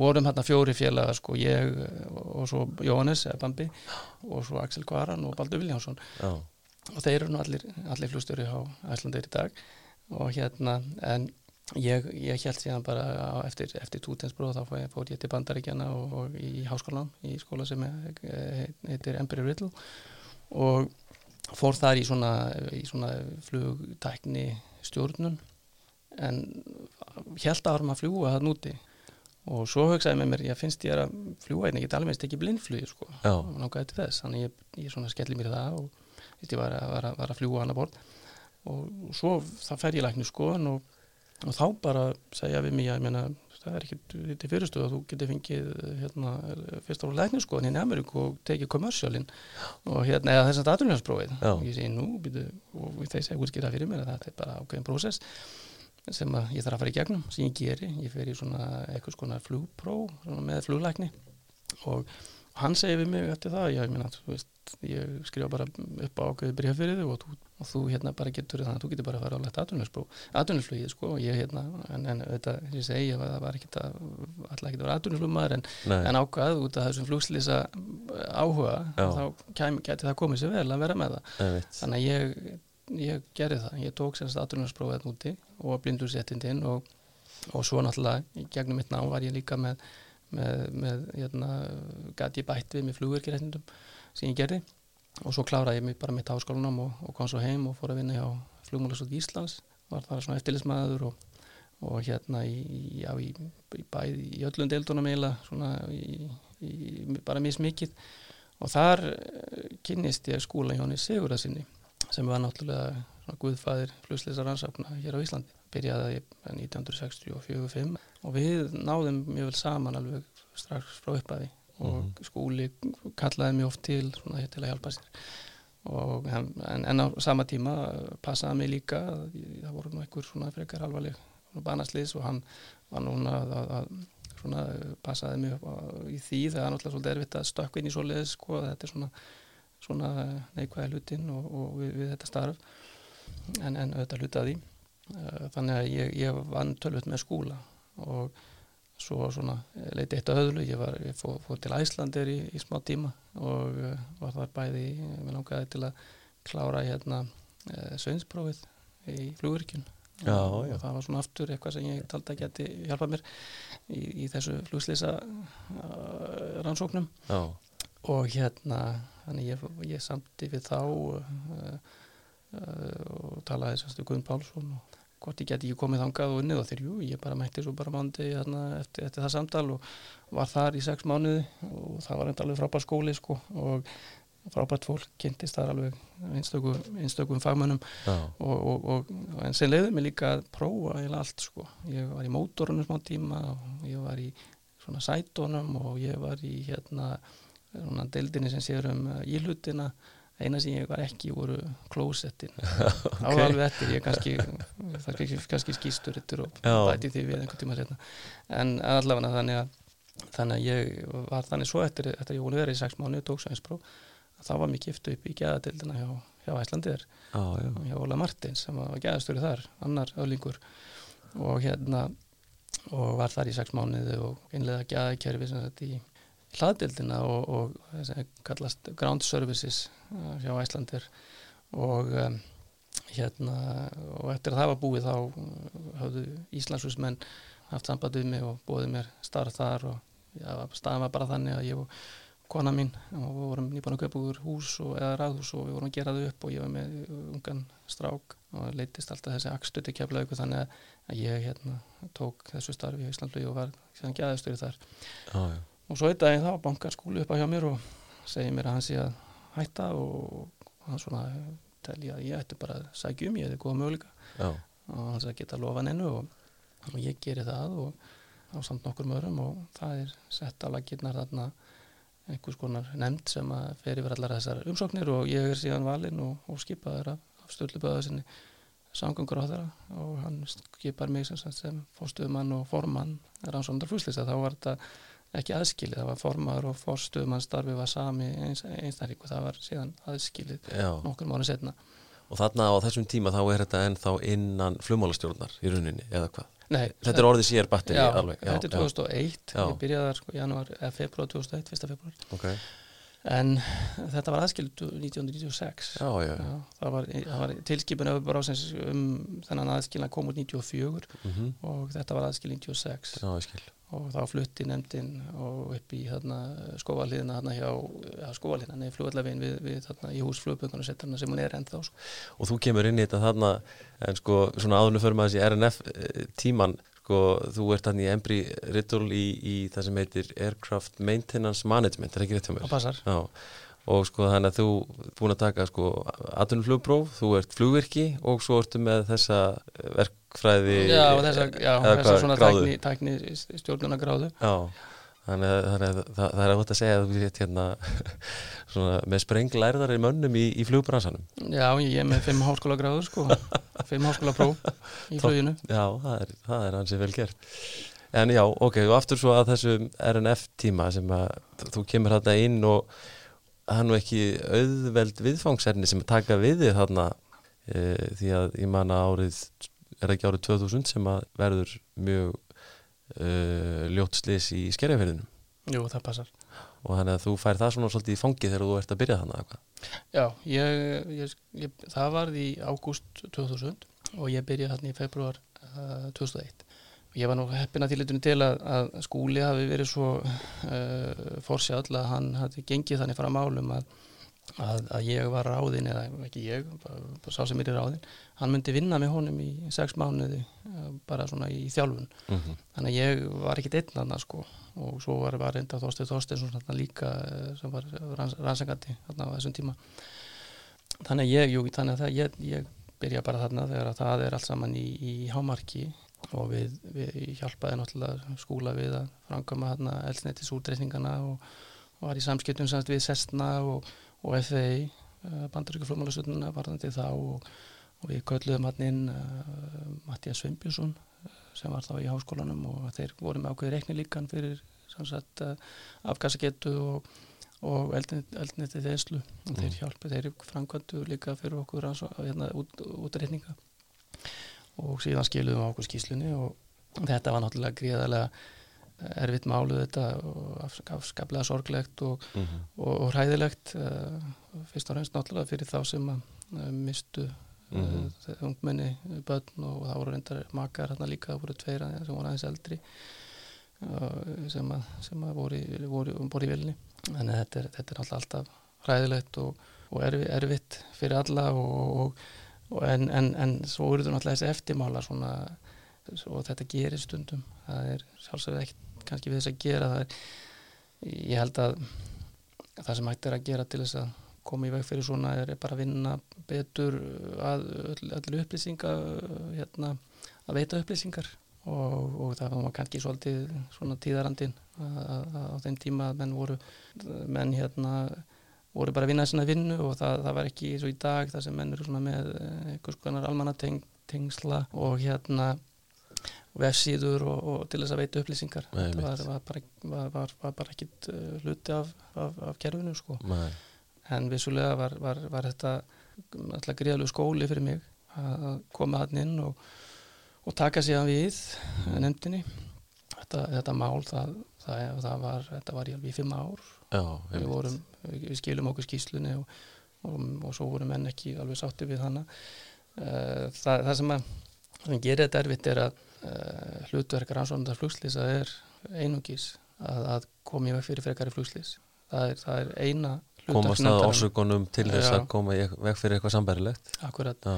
vorum hérna fjóri félaga sko, ég og svo Jóhannes Bambi og svo Axel Kvaran og Baldur Viljánsson já, og þeir eru nú allir, allir flugstjóri á Æslandir í dag. Og hérna en ég, ég held síðan bara á, eftir, eftir tútensbróð þá fór ég, fór ég til Bandaríkjana og, og í háskólan í skóla sem eh, heitir Embry Riddle. Og fór þar í svona, í svona flugtækni stjórnun en held að varum að fljúa það núti og svo hugsaði með mér, ég finnst ég að fljúa einn, ég get alveg ekki blindflugi sko. Og langaði til þess. Þannig ég, ég svona skelli mér það og ég var að, var að, var að fljúa hann að bort og svo það fer ég læknu skoðan og, og þá bara segja við að ég meina það er ekkit til fyrirstöðu að þú getur fengið hérna, fyrst ára læknu skoðan hérna í Ameríku og tekið kommersjálin og hérna, eða þess að aðrunarsprófið og ég segi nú, býtu, og þeir segja útskýra fyrir mér að þetta er bara ákveðin prósess sem ég þarf að fara í gegnum sem ég geri, ég fer í svona eitthvað skona flugpró svona með fluglækni. Og hann segir við mig eftir það, já, ég meina, þú veist ég skrifa bara upp á ákveði bréf fyrir þig og þú, og þú hérna bara getur þannig að þú getur bara að fara á lett atvinnusflugið sko, og ég hérna, en, en þetta ég segi, ég var, það var ekkit að alltaf ekkit að vera atvinnusflugmaður en, en ákvað út af þessum flugslýsa áhuga, Já. þá kem, geti það komið sér vel að vera með það. Einmitt. Þannig að ég, ég gerði það. Ég tók semst aðrunarsprófið þetta úti og blindurséttindin og, og svo náttúrulega gegnum mitt ná var ég líka með, með, með hérna, gæti bætt við með flugverkiréttindum sem ég gerði. Og svo kláraði ég mig bara mitt háskólanum og, og kom svo heim og fór að vinna hjá flugmálasótt Íslands. Var þar svona eftirlismæður og, og hérna í, já, í, í bæði í öllum deildunum eiginlega svona í, bara mismikið. Og þar eh, kynnist ég skúla Jóni Sigurðarsinni sem var náttúrulega guðfæðir flugsleisa rannsókna hér á Íslandi. Byrjaði ég 1964-5 og við náðum mjög vel saman alveg strax frá upphafi og Mhm. skúli kallaði mig oft til svona, til að hjálpa sér. Og, en, en á sama tíma passaði mig líka það voru nú einhver svona frekar alvarleg banasliðs og hann var núna að, að, að svona passaði mig í því. Það er náttúrulega svolítið erfitt að stökka inn í svoleiðis sko, þetta er svona, svona neikvæði hlutin og, og við, við þetta starf. En, en auðvitað hlutaði því. Þannig að ég, ég vann tölvöld með skúla og svo svona leiti eitt að öðlu ég, var, ég fór, fór til Æslandir í, í smá tíma og uh, var þar bæði mér langaði til að klára hérna uh, sveinsprófið í flugurkjun og, og það var svona aftur eitthvað sem ég taldi að geti hjálpað mér í, í þessu flugslýsa uh, rannsóknum. Já, og hérna þannig ég, ég samti við þá og talaði sérstu Guðn Pálsson og hvort ég geti ekki komið þangað og unnið og þegar jú, ég bara mætti svo bara mándi eftir, eftir það samtal og var þar í sex mánuði og það var enda alveg frábær skóli sko og frábært fólk kynntist þar alveg einstökum, einstökum fagmönnum og, og, og, en sem leiði mig líka að prófa allt sko. Ég var í mótorunum smá tíma og ég var í svona sætonum og ég var í hérna svona deildinni sem séður um uh, íhlutina eina sem ég var ekki voru klósettin [LAUGHS] þá var alveg eftir ég kannski það kannski, kannski skýstur og bæti því við einhvern tíma setna en allavega þannig að þannig að ég var þannig svo eftir að ég voru verið í sex mánu tók sænspró þá var mér gift upp í geðadeildina hjá, hjá Æslandir já. hjá Óla Martins sem var gæðastöru þar, annar öðlingur. Og hérna og var þar í sex mánuði og einlega gæðakerfi sem þetta í hlaðdildina og, og sem kallast ground services uh, hjá Æslandir og um, hérna og eftir að það var búið þá uh, höfðu Íslandshúsmenn haft samband við mig og bóðið mér starf þar og já, staðan var bara þannig að ég og kona mín og við vorum nýbúin að kaupa úr hús og, eða ræðhús og við vorum að gera þau upp og ég var með ungan strák og leitist alltaf þessi akstuti keflaugu þannig að ég hérna tók þessu starfi í Íslandlu og var síðan gæðastöri þar já, já. Og svo einn daginn þá bankar skúli upp á hjá mér og segir mér að hann sé að hætta og hann svona telja að ég ætti bara að sækja um ég hefði góða möguleika. Já. og hann sagði geta lofa nennu og, og ég geri það og á samt nokkur mörum og það er sett á lakirnar þarna einhvers konar nefnd sem að fer yfir allar þessar umsóknir og ég er síðan valinn og, og skipaður af, af stjórnluböða sinni samgöngur á þeirra og hann skipar mig sem, sem fórstuðumann og formann rannsóknar fúslýsa þá var þetta ekki aðskilið, það var formaður og fórstuðumann starfi var sami eins, einstakling og það var síðan aðskilið já. nokkur mánu setna Og þarna á þessum tíma þá er þetta ennþá innan flugmálastjórnar í rauninni, eða hvað? Nei, Þetta er orðið sér batteri já, alveg. þetta er 2001 Já. ég byrjaði þar sko, janúar, eða februar 2001 1. februar, Ok, en þetta var aðskild 1996 já, já, já. Það var, var tilskipun öfubráðsins um þennan aðskilna kom út 94 Mm og þetta var aðskil 96 Já, ég skil. og þá flutti nefndin og upp í hjá, já skóvalíðina, nei flugvallavegin við, við þarna í hús flugbökunum settarna sem hún er ennþá sko. Og þú kemur inn í þetta þarna, en sko, svona áðurnu fyrir maður þessi RNF eh, tíman, sko, þú ert þarna í Embry Riddle í, í það sem heitir Aircraft Maintenance Management, er ekki rétt hjá mér? Já, og sko þannig að þú ert búin að taka sko atvinnuflugpróf, þú ert flugvirki og svo ertu með þessa verkfræði Já, og þessa, já, þessa svona gráðu. tækni, tækni stjórnunagráðu Já, þannig að, þannig að það, það er átt að segja að þú sétt hérna [LAUGHS] svona, með sprenglærðar í mönnum í, í flugbransanum. Já, ég er með fimm háskóla gráður sko, [LAUGHS] fimm háskóla próf í fluginu Já, það er, það er hansi vel gert. En já, ok, og aftur svo að þessu RNF tíma sem að þú kemur hérna inn og það er nú ekki auðveld viðfangsefni sem taka við þig þarna e, því að ég man að árið, er ekki árið 2000 sem að verður mjög e, ljótt slis í skerjafyrðinum Jú, það passar. Og þannig að þú fær það svona svolítið í fangi þegar þú ert að byrja þannig eitthvað. Já, ég, ég, ég, það varð í ágúst 2000 og ég byrjaði hann í februar uh, 2001 og ég var nú heppin að þýlitunni til að, að skúli hafi verið svo uh, forsjáll að hann hafi gengið þannig frá málum að, að, að ég var ráðinn eða ekki ég, bara, sá sem er í ráðinn hann myndi vinna með honum í sex mánuði uh, bara svona í þjálfun. Mm -hmm. þannig að ég var ekkit einn þarna sko. Og svo var, var reynda Þorstein þarna líka eh, sem var ranns, rannsengandi þarna á þessum tíma. Þannig að ég, jú, þannig að það, ég, ég byrja bara þarna þegar að það er allt saman í, í hámarki. Og við, við hjálpaði náttúrulega skúla við að framkama þarna elsneitis útreikningana og, var í samskiptum samst við Sestna og, og FAA uh, bandaríku flugmálasönduna varðandi þá og, og við kölluðum hann inn uh, Mattias Sveinbjörnsson sem var þá í háskólanum og þeir voru með ákveði reikni líkan fyrir samsagt uh, afgasagetu og, og eldniti þeislu og þeir hjálpi, þeir framkvæmdu líka fyrir okkur hérna, út, útreikninga. Og síðan skiluðum við okkur skíslunni og þetta var náttúrulega gríðarlega erfitt málu þetta og afskaplega sorglegt og, mm -hmm. og, og hræðilegt uh, fyrst og reynst náttúrulega fyrir þá sem uh, mistu mm -hmm. ungmenni, börn og það voru reyndar makar hérna líka, það voru tveir sem voru aðeins eldri sem að, sem að voru, voru, voru í vilni þannig að þetta er, þetta er alltaf, hræðilegt og, og erfi, erfitt fyrir alla og, og en, en, en svo eru þetta náttúrulega þessi eftirmála svona, og þetta gerir stundum það er sjálfsögðu ekkert kannski við þess að gera það. Er, ég held að það sem hægt er að gera til þess að koma í veg fyrir svona er bara að vinna betur að allir upplýsinga hérna, að veita upplýsingar. Og, og það var kannski svolítið svona tíðarandin á þeim tíma að menn voru menn hérna voru bara að vinna þessuna vinnu og það, það var ekki eins og í dag það sem menn eru svona með einhvers konar almannatengsla og hérna vefsíður og, og til þess að veita upplýsingar. Nei, það var, var bara, var, var bara ekkit uh, hluti af, af, af kerfinu sko. En vissulega var, var þetta gríðalög skóli fyrir mig að koma hann inn og og taka síðan við mm. nefndinni. Þetta, þetta mál það, það, það var, þetta var í fimm ár. Já, við, vorum, við skilum okkur skýslunni og, og, og svo vorum menn ekki alveg sátti við hana. Uh, það, það sem að sem gerir þetta erfitt er að uh, hlutverkar ansvonandar flugslýs að er einungis að, að komi veg fyrir frekari flugslýs það er, það er eina komast að ásökunum til þess að koma veg fyrir eitthvað sambærilegt? Akkurat. Já.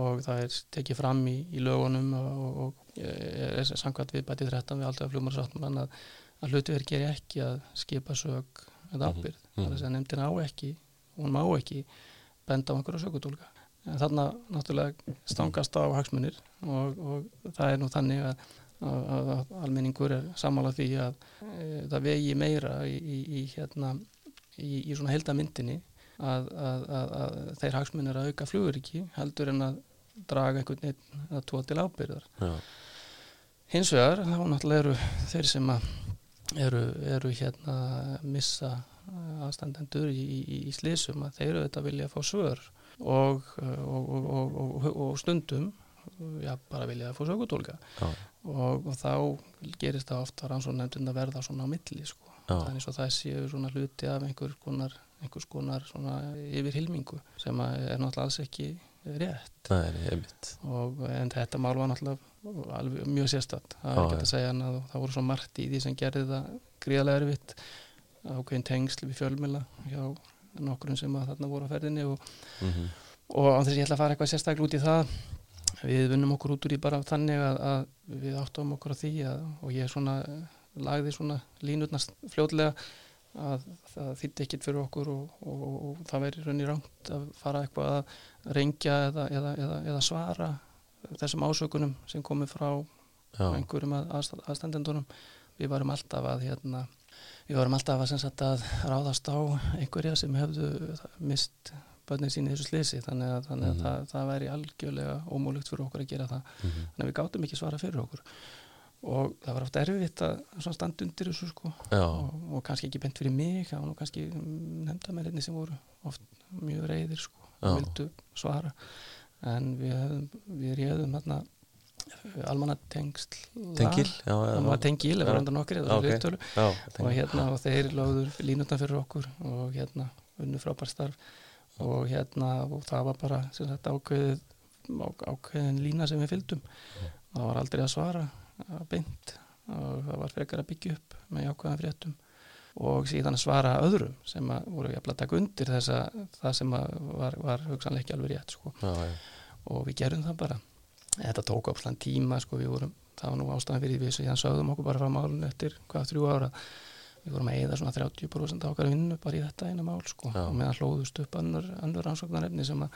Og það er tekið fram í, í lögunum og, og er samkvæmt við bætið 13 við alltaf fljómarsáttmálan að, að hlutverk gerir ekki að skipa sög eða ábyrð, mm -hmm. það er að nefndin á ekki hún má ekki benda á einhverju sögutólka en þarna náttúrulega stangast á hagsmunir og, og það er nú þannig að, að, að almenningur er samála því að e, það vegi meira í, í, í hérna í, í svona heldamyndinni að, að, að, að þeir hagsmunir að auka fluguriki heldur en að draga einhvern einn að tóa til ábyrðar Já. hins vegar þá náttúrulega eru þeir sem eru, eru hérna missa aðstandendur í, í, í slísum að þeir eru þetta vilja að fá svör og, og, og, og stundum já, bara vilja að fá sögutólka og þá gerist það ofta rannsóknefndin að verða svona á milli sko. þannig að það séu svona hluti af einhver konar einhvers konar yfir hilmingu sem er náttúrulega alls ekki rétt. Nei, og, en þetta mál var náttúrulega mjög sérstatt það er ekki að segja að það voru svo margt í því sem gerði það gríðarlega erfitt ákveðin tengsl við fjölmila hjá nokkurinn sem að þarna voru á ferðinni og, mm -hmm. og á þess að ég ætla að fara eitthvað sérstaklega út í það við vunnum okkur út úr í bara þannig að, að við áttum okkur á því að, og ég svona lagði svona línutnast fljóðlega að það þýtti ekkit fyrir okkur og, og, og, það veri raunni ránt að fara eitthvað að reyngja eða, eða, eða, eða svara þessum ásökunum sem komið frá Já. einhverjum að, aðstandendunum við varum alltaf að hérna, við varum alltaf að, að ráðast á einhverja sem hefðu mist börnið sín í þessu slisi þannig að, þannig að mm -hmm. það, það væri algjörlega ómúlugt fyrir okkur að gera það. Mm -hmm. þannig að við gáttum ekki svara fyrir okkur. Og það var ofta erfitt að standa undir þessu sko. Og, og kannski ekki bent fyrir mig það var nú kannski nefnda með einni sem voru oft mjög reyðir sko og vildu svara. En við, við réðum hérna almanna tengsl tengil, já, já, tengil já, nokkur, okay. og hérna og þeir lögður línutna fyrir okkur og hérna unnu frábær starf. Og hérna og það var bara sagt, ákveðið ákveðin lína sem við fylgdum. Það var aldrei að svara beint. Og það var frekar að byggja upp með jákvæðan fréttum. Og síðan að svara öðrum sem að voru jafnlega að taka undir þess að það sem var, var hugsanlega ekki alveg rétt sko. já, já. og við gerum það bara þetta tók ápslan tíma sko, vorum, það var nú ástæðan fyrir því að sögðum okkur bara frá málun eftir hvað þrjú ára við vorum að eða svona 30% á okkar vinnu bara í þetta eina mál sko. og meðan hlóðust upp annur, annur ansóknarefni sem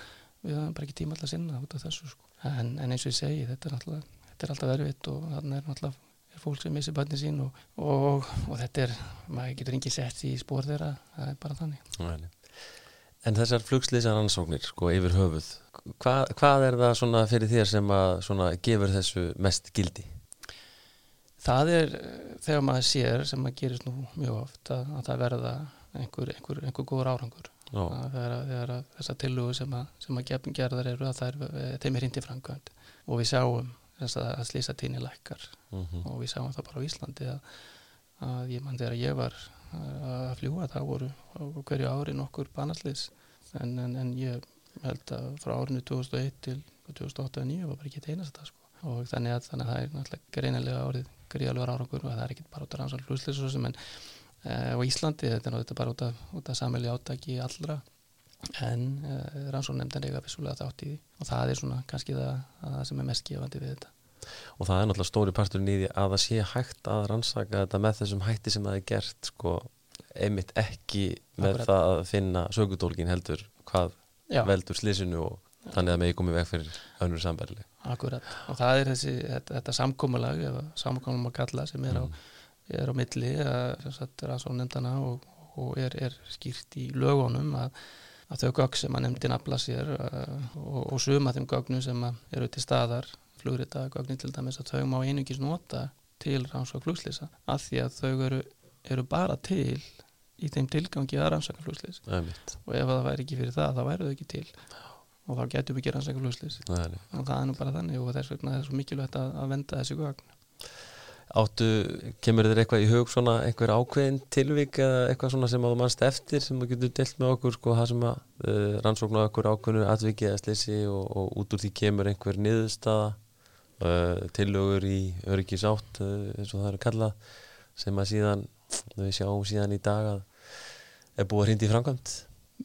við höfum bara ekki tíma alltaf sinna út af þessu sko. en, en eins og ég segi þetta er náttúrulega þetta er alltaf erfitt og þannig er náttúrulega er fólk sem missi bönni sín og, og, og þetta er, maður getur ekki sett í spór þeirra, það er bara þannig Nei. En þessar flugslýsar ansóknir sko yfir höfuð Hva, hvað er það svona fyrir þér sem að svona gefur þessu mest gildi? Það er þegar maður sér sem maður gerist nú mjög oft að, að það verða einhver, einhver, einhver góður árangur þegar, þessar tillugu sem að, að gefn gerðar eru að það er þeim er hindi framkvæmt og við sjáum þess að, að slýsa tíni lækkar Mm -hmm. og við sjáum það bara á Íslandi að, að ég mann þegar ég var að fljúa það voru hverju ári nokkur banasliðs en, en, en ég held að frá árinu 2001 til 2008-2009 var bara ekki einast þetta sko. og þannig að, þannig að það er náttúrulega greinilega orðið gríðalvegar árangur og það er ekki bara út af rannsókn hluslis en e, á Íslandi þetta er þetta bara út af, af samhæli átaki allra. En e, rannsókn nefndin eiga vissulega þátt í því. Og það er svona kannski það, það sem er mest gefandi við þetta og það er náttúrulega stóri parturinn í því að það sé hægt að rannsaka þetta með þessum hætti sem það er gert sko, einmitt ekki með Akkurat. það að finna sögutólkin heldur hvað Já. veldur slísinu og þannig að megi komið veg fyrir önnur samverli Akkurat, og það er þessi, þetta, þetta samkómulag eða samkómulag að kalla sem er á, er á milli rannsóknendana og, og er, er skýrt í lögunum að, að þau gögn sem að nefndin afla sér uh, og, og suma þeim gögnum sem eru til staðar flugrita gögnin til dæmis að þau má einungis nota til rannsókn flugslýsa af því að þau eru, eru bara til í þeim tilgangi að rannsaka flugslýs og ef það væri ekki fyrir það þá væri þau ekki til. Og þá getum við ekki rannsaka flugslýs og það er nú bara þannig og þess vegna er svo mikilvægt að, að venda þessi gögn. Áttu, kemur þér eitthvað í hug svona einhver ákveðin tilvík eða eitthvað svona sem að þú mannst eftir sem þú getur delt með okkur sko það sem að uh, rannsóknu okkur ákveðinu atvikið eða slisi og, og út úr því kemur einhver niðurstaða tillögur í öryggisátt uh, eins og það eru kallað sem að síðan við sjáum síðan í dag að er búið í framkvæmt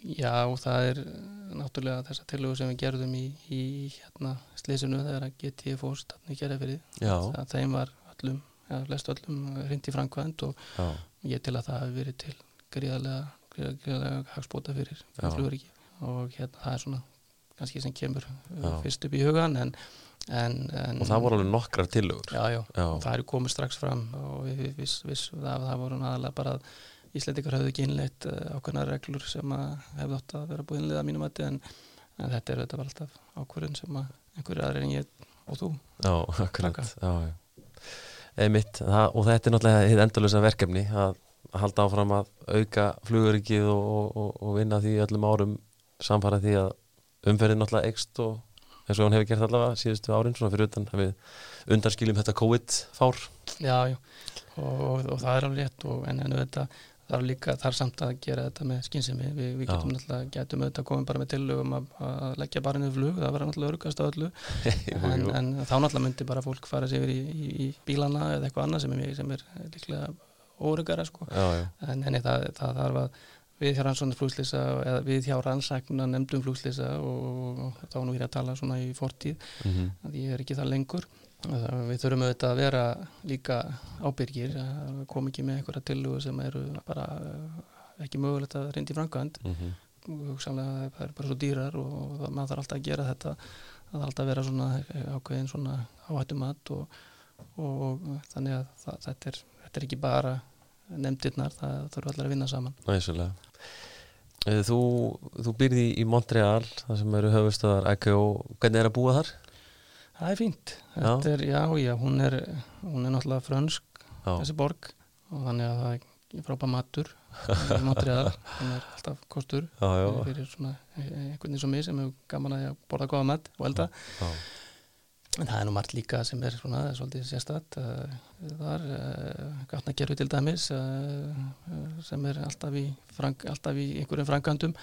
Já, það er eh, náttúrulega þessa tilögu sem við gerðum í, í hérna, slísinu þegar að geti fórst gera fyrir Já, það þeim var öllum, eða flest öllum hrindi framkvæmt og já, ég til að það hafi verið til gríðarlega, gríðarlega hagspóta fyrir, fluguriki og hérna það er svona kannski sem kemur eh, Já. fyrst upp í hugan en, en, en og það voru alveg nokkrar tillögur. Já, já, það er komið strax fram og við, við, við það, það voru aðalega bara að Íslendingar höfðu ekki innleitt uh, ákveðna reglur sem að hefðu átt að vera búið innleiða mínum að en, en þetta er þetta alltaf ákvörðun sem að einhverju aðrir en ég og þú Já, akkurat. já. Einmitt, það, og þetta er náttúrulega hið endalösa verkefni að, að halda áfram að auka fluguríkið og, og, og, og vinna því öllum árum samfara því að umferðin náttúrulega ekst og eins og hann hefur gert allavega síðustu árin svona fyrir utan að við undarskiljum þetta COVID-fár. Já, já, og, og það er alveg rétt og, en, en þetta þarf líka, þarf samt að gera þetta með skynsemi við, við getum náttúrulega, getum auðvitað komið bara með tillögum að, að leggja bara niður flug það var náttúrulega örgast á öllu. [LAUGHS] En, en þá náttúrulega myndi bara fólk fara yfir í, í, í bílana eða eitthvað annað sem er, sem er líklega óryggara sko. En henni það, það þarf að við hjá rannsóknar flugslýsa eða við hjá rannsækna nefndum flugslýsa og, og þá nú er ég að tala svona í fortíð mm að ég er ekki það lengur. Það- við þurfum auðvitað að vera líka ábyrgir koma ekki með einhverja tillugu sem eru bara eh, ekki mögulegt að reyndi í framkvæmd. -hmm. hugsanlega það er bara svo dýrar og það, maður þarf alltaf að gera þetta. Það þarf alltaf að vera svona eh, ákveðin svona áhættumat og, og, og þannig að það, þetta, er, þetta er ekki bara nefndirnar, það þurfa allir að vinna saman. Næsulega Þú, þú byrði í Montreal þar sem eru höfustöðar ICAO hvernig er að búa þar? Það er fínt, þetta er, já, já, hún er hún er náttúrulega frönsk Já, þessi borg og þannig að það er frábæð matur í [LAUGHS] Montreal, hann er alltaf kostur já, já, fyrir svona einhvern veginn sem mig sem hefur gaman að borða góða mat og elda. Já. En það er nú margt líka sem er svona það er svolítið sérstætt uh, þar uh, gatnakerfi til dæmis uh, sem er alltaf í, frank, alltaf í einhverjum frangandum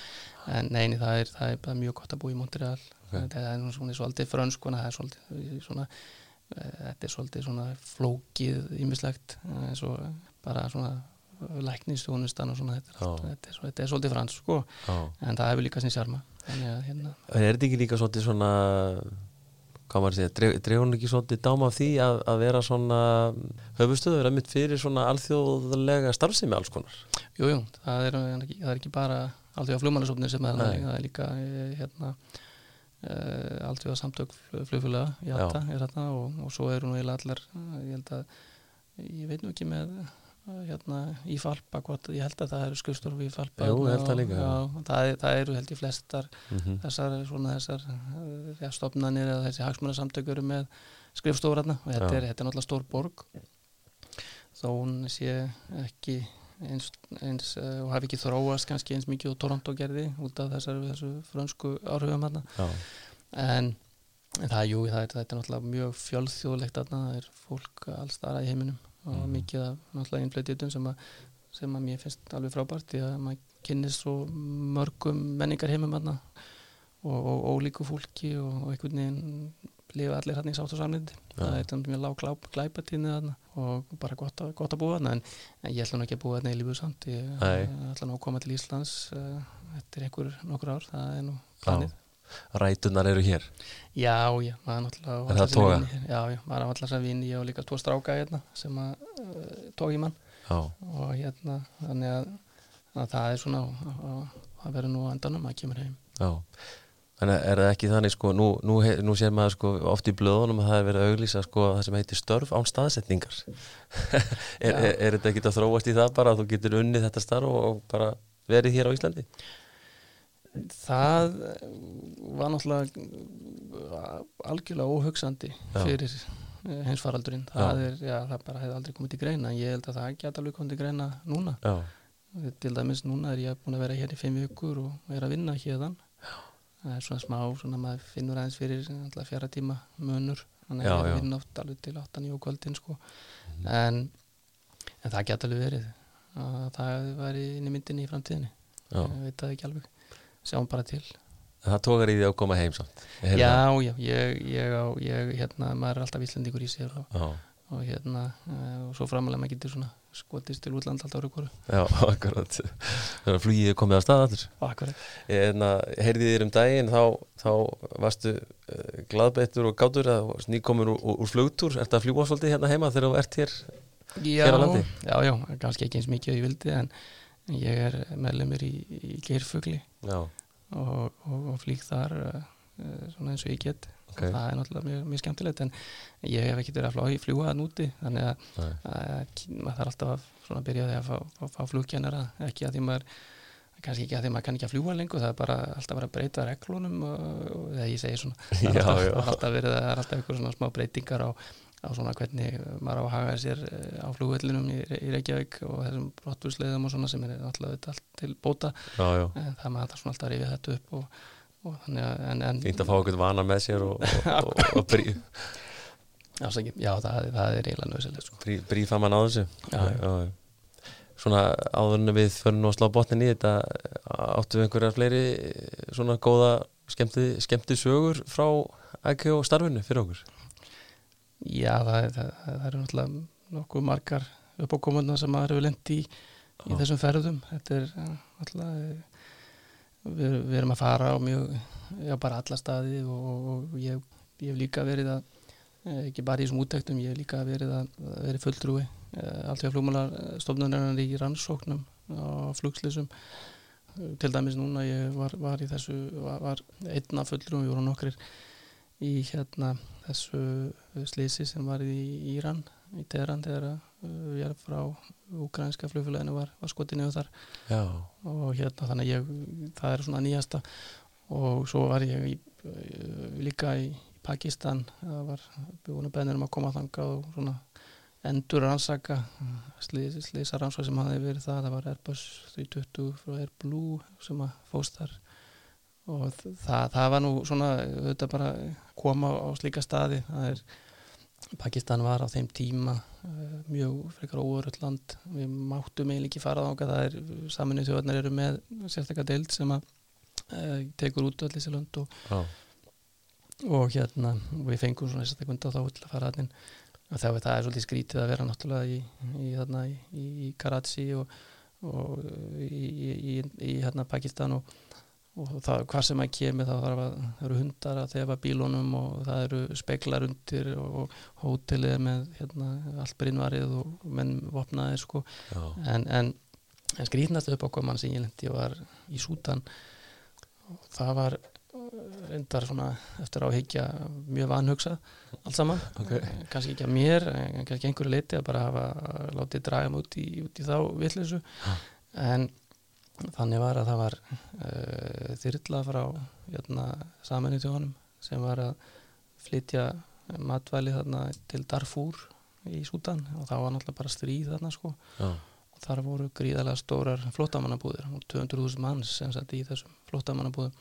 en neini það er, það er bara mjög gott að búa í Montreal. Ok. það er nú svona svolítið frönsk það er svolítið svona þetta er svolítið svona flókið ímislegt eins og bara svona læknistjónustan og svona þetta, er allt- þetta, er, þetta er svolítið fransk sko. Já. en það hefur líka sin sjarma. Hérna Er þetta ekki líka svolítið svona hvað maður að segja, dref, dreif hún ekki svolítið dáma af því að, að vera svona höfustöður að mitt fyrir svona alþjóðlega starfsemi alls konar? Jú, jú, það það er ekki bara alltaf flugmálasofnir sem er þannig, það er líka eh, hérna alltaf samtök flugfélaga, JATA er þarna og, og svo eru nú eiginlega allar, ég held að ég veit nú ekki með hérna í Falpa hvort, ég held að það eru skrifstofu í Falpa Jú, það líka, já, það, það eru held ég flestar mm þessar svona þessar uh, ja, stofnanir eða þessi hagsmunasamtök eru með skrifstofur hérna og þetta er, þetta er náttúrulega stór borg. Þó hún sé ekki eins, eins uh, og hafi ekki þróast kannski eins mikið og Toronto gerði út af þessar, þessu frönsku áhrifum hérna en, en það, jú, það er, þetta er náttúrulega mjög fjölþjóðlegt það er fólk alls þar í heiminum og Mhm. mikið af náttúrulega innflytjutum sem, sem að mér finnst alveg frábært því að maður kynnist svo mörgum menningar heimum þarna og, og ólíku fólki og, og einhvern veginn lifa allir hann í sátt og samlindi það er mjög lág glæpatíðni þarna og bara gott að, gott að búa þarna en, en ég ætla nú ekki að búa þarna í lífu samt. Ég Nei. ætla nú að koma til Íslands uh, eftir einhver nokkur ár, það er nú planið rætunar eru hér Já, já, maður náttúrulega Er það vini. Já, já, maður allar þess að vini ég og líka tvo stráka hérna sem að uh, tók í mann Já, og hérna, þannig að, að það er svona að, að vera nú á endanum að kemur heim já Þannig er það ekki þannig sko, nú, nú, nú sér maður sko oft í blöðunum að það er verið að auglýsa sko það sem heitir störf án staðsetningar [LAUGHS] er, Já. er, er þetta ekki að þróast í það bara að þú getur unnið þetta starf og, og bara verið hér á Íslandi? Það var náttúrulega algjörlega óhugsandi fyrir heimsfaraldurinn. Það er, já, það bara hefði aldrei komið til greina. Ég held að það geta alveg komið til greina núna. Já, til dæmis núna er ég búin að vera hér í fimm vikur og er að vinna hérðan það er svona smá, svona maður finnur aðeins fyrir fjara tíma munur. Þannig að ég vinn oft alveg til 8-9 kvöldin sko. en, en það geta alveg verið að það væri inn í myndinni í framtíðinni. Ég veit það ekki alveg sjáum bara til Það tókar í því að koma heim heyrði já, það. já, ég, ég, á, ég hérna, maður er alltaf íslendingur í sér og, og hérna, uh, og svo framalega maður getur svona skotist til útland alltaf ára ykkur já, [LAUGHS] akkurat Þannig að flugið er komið að stað allir Akkurat. En að heyrði þér um daginn þá, þá varstu uh, glaðbeittur og gátur að nýkomur úr, úr, úr flugtúr Ertu að fljúa svolítið hérna heima þegar þú ert hér? já, Hér á landi? já, já, kannski ekki eins mikið og ég vildi en ég er meðlumir í, í geirfugli Já, og, og, og flýg þar uh, uh, svona eins og ég get. Ok. Og það er náttúrulega mjög, mjög skemmtilegt en ég hef ekki verið að flá í fljúa að núti þannig að, að maður þarf alltaf að svona byrja á því að fá, fá, fá flugkennara ekki að því maður kannski ekki að því maður kann ekki að fljúa lengur það er bara alltaf að vera að breyta reglunum og, og þegar ég segi svona það er [LAUGHS] alltaf, það alltaf verið það er alltaf eitthvað svona smá breytingar á, á svona hvernig maður á að haga sér eh, á flugvellinum í, í Reykjavík og þessum brottbúrsleiðum og svona sem er alltaf allt til bóta Já, já, en það maður þarf svona alltaf að rifja þetta upp og, og þannig að en, en, fínt að fá eitthvað vana með sér og, og, [LAUGHS] og, og brí, Ásaki, já, það, það er eiginlega nöðsilegt sko. brí, brífa mann á þessu Já, já. já. Svona áður en við förum að slá botnin í þetta áttu við einhverjar fleiri eh, svona góða skemmti, skemmti sögur frá ækju og starfinu fyrir okkur Já, það, er- það, það eru náttúrulega nokkuð margar uppákomundar sem maður hefur lent í í þessum ferðum. Þetta er eh, náttúrulega eh, við, við erum að fara á mjög já, bara alla staði og, og ég, ég hef líka verið að eh, ekki bara í þessum úttektum, ég hef líka verið að að verið fulltrúi allt því að flugmálarstofnunar í rannsóknum á flugslýsum til dæmis núna ég var, var í þessu var, var einna fulltrúum, við vorum nokkrir í hérna þessu slýsi sem var í Íran í Teheran þegar uh, við erum frá ukrainska flugfélaginu var, var skotið niður þar. Já, og hérna þannig ég, það er svona nýjasta. Og svo var ég í, uh, líka í Pakistan. Það var búinu bennir um að koma þangað og svona endur rannsaka slýsa rannsaka sem hafði verið það það var Airbus 320 frá Airblue sem að fóst þar. Og það, það var nú svona auðvitað bara koma á slíka staði. Það er Pakistan var á þeim tíma uh, mjög frekar óöröld land. Við máttum eiginlega ekki fara þáka það er saminuð þjóðarnar eru með sérstaklega deild sem að uh, tekur út öll þessi lönd og, já, og hérna við fengum svona sérstaklega undan þá til að fara og það, það er svolítið skrítið að vera náttúrulega í, í, þarna, í, í Karachi og, og í, í, í hérna Pakistan og, og það, hvar sem að kemur þá þarf að það eru hundar að þefa bílunum og það eru speklar undir og hótelið er með hérna, allt brinnvarið og menn vopnaði sko. En, en, en skrítnast upp á koman sem ég lendi var í Sútan og það var reyndar svona eftir á að higgja mjög vanhugsað allt saman, Okay. kannski ekki að mér kannski einhverju leiti að bara hafa látið draga mig út í, út í þá vitleysu. En þannig var að það var uh, þyrla frá hérna, jötna, saminu til honum sem var að flytja matvæli þarna til Darfur í Sútan og það var náttúrulega bara stríð þarna sko. Já. og þar voru gríðalega stórar flottamannabúðir og 200.000 manns sem satt í þessum flottamannabúðum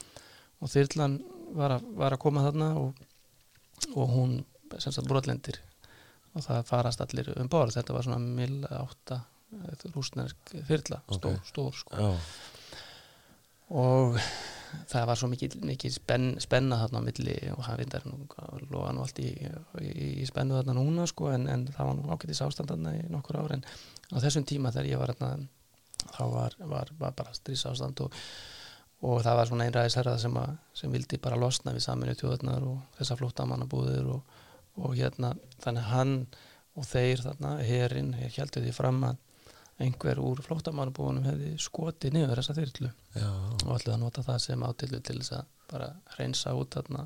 og þyrlan var að, var að koma þarna og, og hún sem satt brotlendir og það farast allir um borð. Þetta var svona 1008 rúsnesk fyrla okay. stór, stór sko. og það var svo mikið, mikið spenn, spenna þarna á milli og hann vindar loða nú allt í, í spennu þarna núna sko, en, en það var nú ákveðis ástand þarna í nokkur ári en á þessum tíma þegar ég var þarna þá var, var, var bara strísástand og, og það var svona einræðisherrað sem, að, sem vildi bara losna við saminu tjóðunar og þessa flóttamannabúðir og, og hérna þannig hann og þeir þarna, herrin, hér heldur því fram að einhver úr flóttamannabúðunum hefði skotið niður þessa þyrlu. Já, og ætlaði að nota það sem átillu til þess að bara reynsa út þarna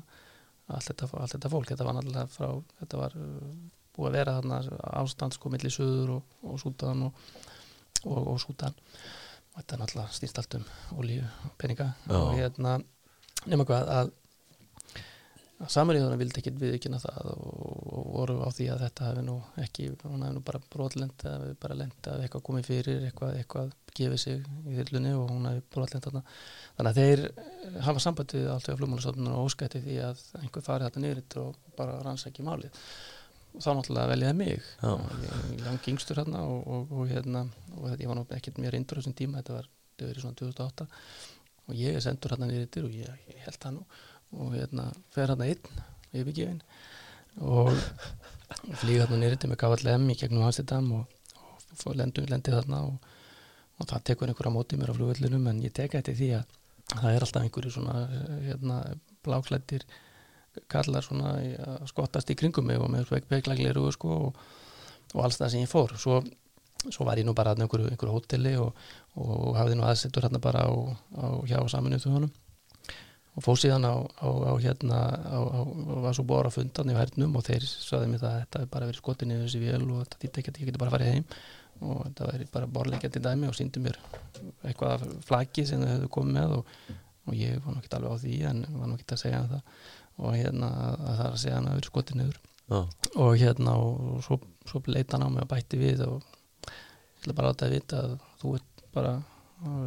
allt þetta, allt þetta fólk, þetta var náttúrulega frá þetta var uh, búið að vera þarna ástand sko milli söður og, og sútan og, og, og sútan og þetta náttúrulega stýrt allt um olíu og peninga. Já. og hérna nema hvað að, að samariðuna vildi ekki viðkynna það og, voru á því að þetta hefði nú ekki, hún hefði nú bara brotlend eða bara lent að eitthvað komið fyrir eitthvað, eitthvað gefið sig í þyrlunni og hún hefði brotlend þarna. Þannig að þeir eh, hafa sambandið alltaf að flugmálastofnun og óskætti því að einhver farið þetta niður og bara rannsæki málið. Og þá náttúrulega veljaði mig. Já. ég langi yngstur hérna og, og, og hérna og ég var nú ekkert mér reyndur á þessum tíma þetta var, þetta í svona 2008 og ég er sendur hérna niður og ég, ég held það nú og hérna fer hérna einn yfirgefin og flýg hérna niður með KLM í gegnum Amsterdam og, og fór lendu, lendi þarna og, og það tekur einhverja móti mér á flugvöllunum en ég teka eftir því að það er alltaf einhverju svona hérna, bláklættir kallar svona í- að skottast í kringum mig og með veiklagleiru sko, og, og alls það sem ég fór. Svo, svo var ég nú bara að einhverju, einhverju hóteli og, og hafði nú aðsettur hérna bara á, á hjá saminuð þjóðunum og fór síðan á, á, á hérna á, á, var svo að fundan í hernum og þeir saði mér það að þetta hefði bara verið skotin í þessi vél og þetta þýtti ekki að ég geti bara farið heim. Og þetta væri bara borlegjandi dæmi og síndi mér eitthvað flaki sem þau hefðu komið með og, og ég var nokkið alveg á því en var nokkið að segja það. Og hérna að það er að segja hann að verið skotin niður. Já, og hérna og svo, svo leita hann á mig og bætti við og ég ætla bara að láta að vita að þú ert bara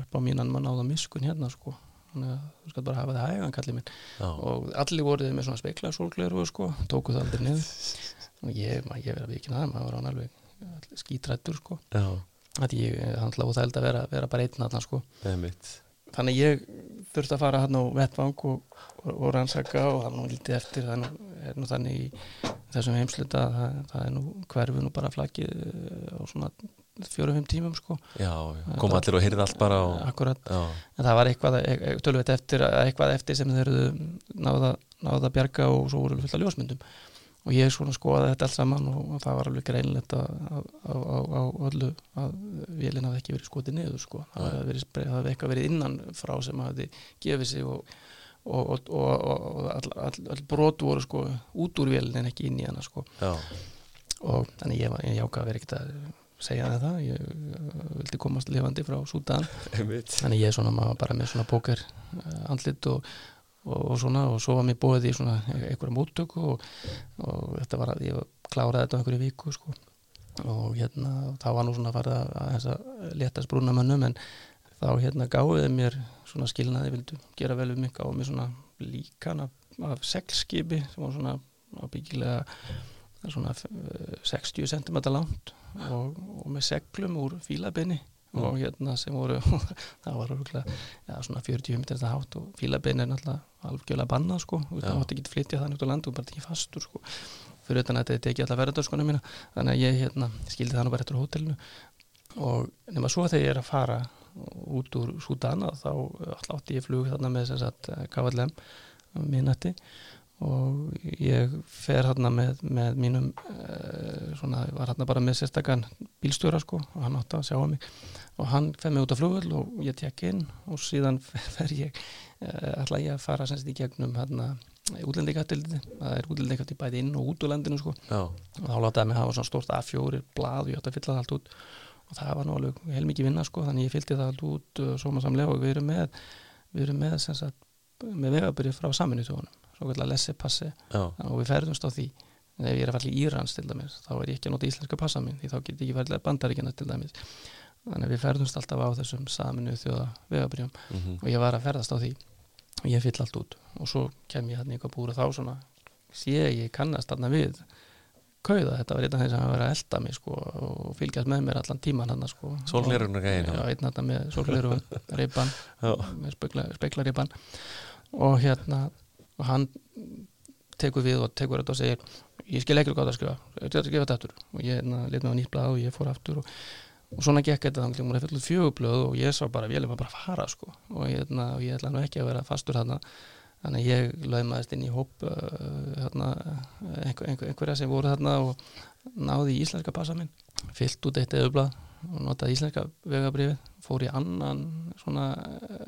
upp á mínan mann á það miskun hérna sko þannig að þú skal bara hafa það hægan kallið minn. Já, og allir voruð með svona speikla sólgleru sko, tóku það aldrei niður. Og ég, maður, ég verið að vikina það maður var hann alveg skítrættur sko. Já, að ég, hann hlá það að vera, vera bara einn þarna sko. Einmitt. Þannig ég þurfti að fara hann á vettvang og, og, og rannsaka og var nú lítið eftir það er nú, þannig í þessum heimsluta að það, það er nú hverfu nú bara flakið eh, á svona fjórum-fimm tímum sko. Já, kom allir og heyrði allt bara og, akkurat, já, en það var eitthvað e- e- tölvöld eftir, eitthvað eftir sem þeir náða, náða að bjarga og svo voru fullt af ljósmyndum. Og ég svona skoðaði þetta allt saman og, það var alveg greinlegt á, öllu að vélina hafði ekki verið skotið niður sko. það hafði hafði eitthvað verið innan frá sem hafði gefið sig og, og, og, og, all, all, all brot voru sko út úr vélina en ekki inn í hana sko. já, og þannig ég, ég jáka að vera ekkert að segja það ég uh, vildi komast lifandi frá [LAUGHS] einmitt. Þannig ég svona maður bara með svona póker andlit og, og, og svona og svo var mér búið í svona einhverja móttöku og, og þetta var að ég kláraði þetta á einhverju viku sko. Og hérna þá var nú svona að fara að leta sprúna mönnum en þá hérna gáðið mér svona skilnaði vildu gera vel um mig gáðið mér svona líkan af, af seglskipi sem var svona ábyggilega svona eh, 60 cm langt og, og með seglum úr fílabenni og hérna sem voru [LAUGHS] það var örgulega ja, svona 40 metrar þetta hátt og fílabenni er náttúrulega algjörlega bannað sko, þú veist, Já. það mátti ekki flytja það út á landu og bara tekið fastur sko. Fyrir utan að þetta tekið alla verðarskona mína. Þannig að ég hérna skildi það nú bara eftir hótelinu. Og nema svo þegar ég er að fara út úr Súdana þá alltaf átti ég flug þarna með þess að KLM um minnati og ég fer hérna með, með mínum uh, svona, var hérna bara með sérstakann bílstjóra sko og hann átti að sjá að mig. Og hann fer mig út af flugvöld og ég tek inn og síðan [LAUGHS] fer ég ætla ég að fara semst í gegnum hérna útlendingatildið, það er útlendingatildið bæði inn og út úr landinu sko. Já. og þá látaði mig hafa svona stórt A4 blað og ég átti að fylla það allt út. Og það var nú alveg heilmikið vinna sko þannig ég fylgdi það allt út uh, sómasamlega og við erum með við erum með, sagt, með vegabyrju frá saminu tjónum, svo kallar lessi passi og við ferðumst á því. En ef ég er að falla í Írans til dæmis, þá er ég ekki að nota íslenska passa minn, því þá get ég ekki verðilega bandaríkjana til dæmis, þannig að við ferðumst alltaf á þessum saminu þjóða vegabyrjum mm -hmm. og ég var að ferðast á því. Og ég fyll allt út. Og svo kem ég hérna í eitthvað búr og þá svona sé ég kannast þarna við kauða, þetta var einn af þeir sem hafa verið að elda mig sko og fylgjast með mér allan tíman hann sko. Sólglerunar gæðin Já, einn þetta með sólgleru reypan með speiklareypan og hérna og hann tekur við og tekur þetta og segir ég skil ekki hvað það skrifa, þetta er skrifað aftur? Og ég hérna, lit með á nýtt blað og ég fór aftur og, og svona gekk þetta þannig að hún er fylgðið fjögublöð og ég sá bara, ég var bara að fara sko. Og ég, hérna, og ég ætla nú ekki að vera fastur þarna. Þannig að ég lögmaðist inn í hóp uh, hérna, einhver, einhver, einhverja sem voru þarna og náði í íslenska passa minn. Fyllt út eitt eðublað og notaði íslenska vegabriði fór í annan svona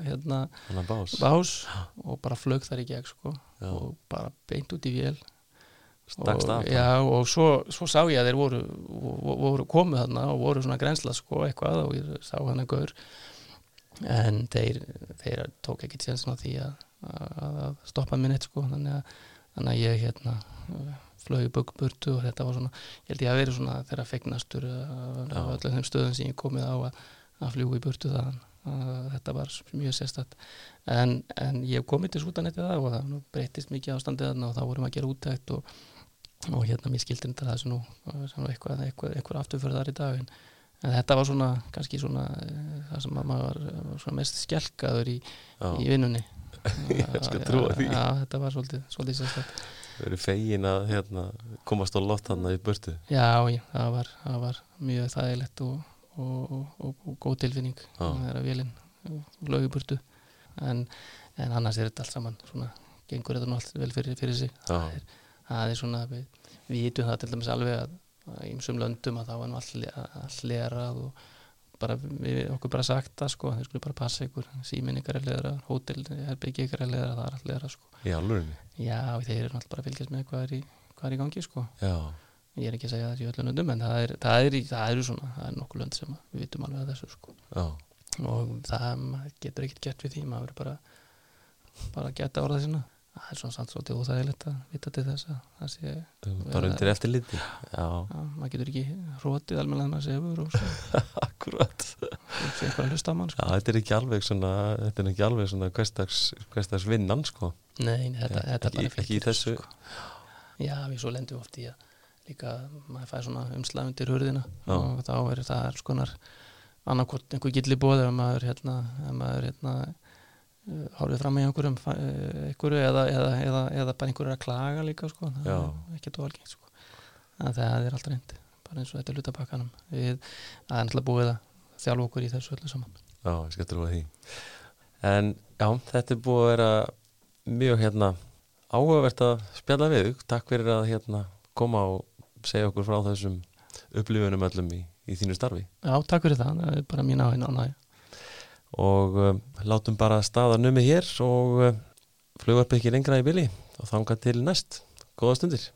hérna, bás. bás [GASPS] og bara flög þar í gegn sko, og bara beint út í vél. Og, já, og svo, svo sá ég að þeir voru, voru komið þarna og voru svona grensla sko, eitthvað og ég sá hann að gaur. En þeir, þeir tók ekki tjensin á því að, að, að stoppa minn eitt sko þannig að, þannig að ég hérna flög í burtu og þetta var svona ég held ég að veri svona þeirra fegnastur af öllum þeim stöðum sem ég komið á að, að fljúi í burtu þann þetta var mjög sérstatt en, en ég kom til sútanetti það og það breytist mikið ástandið þarna og þá vorum að gera útækt og, og hérna mér skildi þetta þessu nú eitthvað, eitthvað, eitthvað afturförðar í dag en, en þetta var svona kannski svona það sem maður var svona mest skjálkaður í, í vinnunni. [LAUGHS] Ég skal trúa því. já, þetta var svolítið, svolítið sérstatt Við erum fegin að hérna, komast á lott hann í burtu. Já, já, það var, það var mjög þægilegt og Og, og, og góð tilfinning. Þegar að vélinn lögur burtu. En, en annars er þetta allt saman svona, gengur þetta nú allt vel fyrir, fyrir sig. Það er, það er svona við, við hýtum það til dæmis alveg að í umsum löndum að það var nú all lerað og bara, við okkur bara sagt það sko, þeir skulle bara passa ykkur. Síminn ykkar er leðra, hótel herbyggja ykkar er leðra, það er allt leðra sko. Í alveg? Já, þeir eru alltaf bara að fylgjast með hvað er í, hvað er í gangi sko. Já ég er ekki að segja það í öllu löndum en það er, það er, það er svona, það er nokkuð lönd sem við vitum alveg að þessu sko. Og það getur ekkert gert við því maður verður bara bara að geta orða sína. Það er svona samt svolítið óþægilegt að vita til þess að það sé bara undir eftir liti maður getur ekki hrótið almenna maður sefur og svo. [LAUGHS] Akkurat. Mann, sko. já, þetta er ekki alveg svona þetta er ekki alveg svona hverstags vinnan sko. Nei, þetta, þetta ekki, ekki í þessu sko. já, við svo lendum oft í að líka maður fær svona umslag undir hurðina Já. og þá er það er skonar annarkort einhver gilli bóð ef maður hérna, ef maður hérna hálfið fram í einhverjum uh, einhverju eða, eða, eða, eða bara einhverju að klaga líka sko, það er ekki tóalgengt sko. það er alltaf reynd bara eins og þetta er lutabakkanum það er alltaf búið að þjálfa okkur í þessu öllu saman. Já, ég skal trúa því. En já, þetta er búið að vera mjög hérna áhugavert að spjalla við takk fyrir að hérna koma og segja okkur frá þessum upplifunum öllum í, í þínu starfi? Já, takk fyrir það, það er bara mín áhengna ánæg og um, látum bara staða numið hér og um, flugvarp ekki lengra í bili og þanga til næst. Góða stundir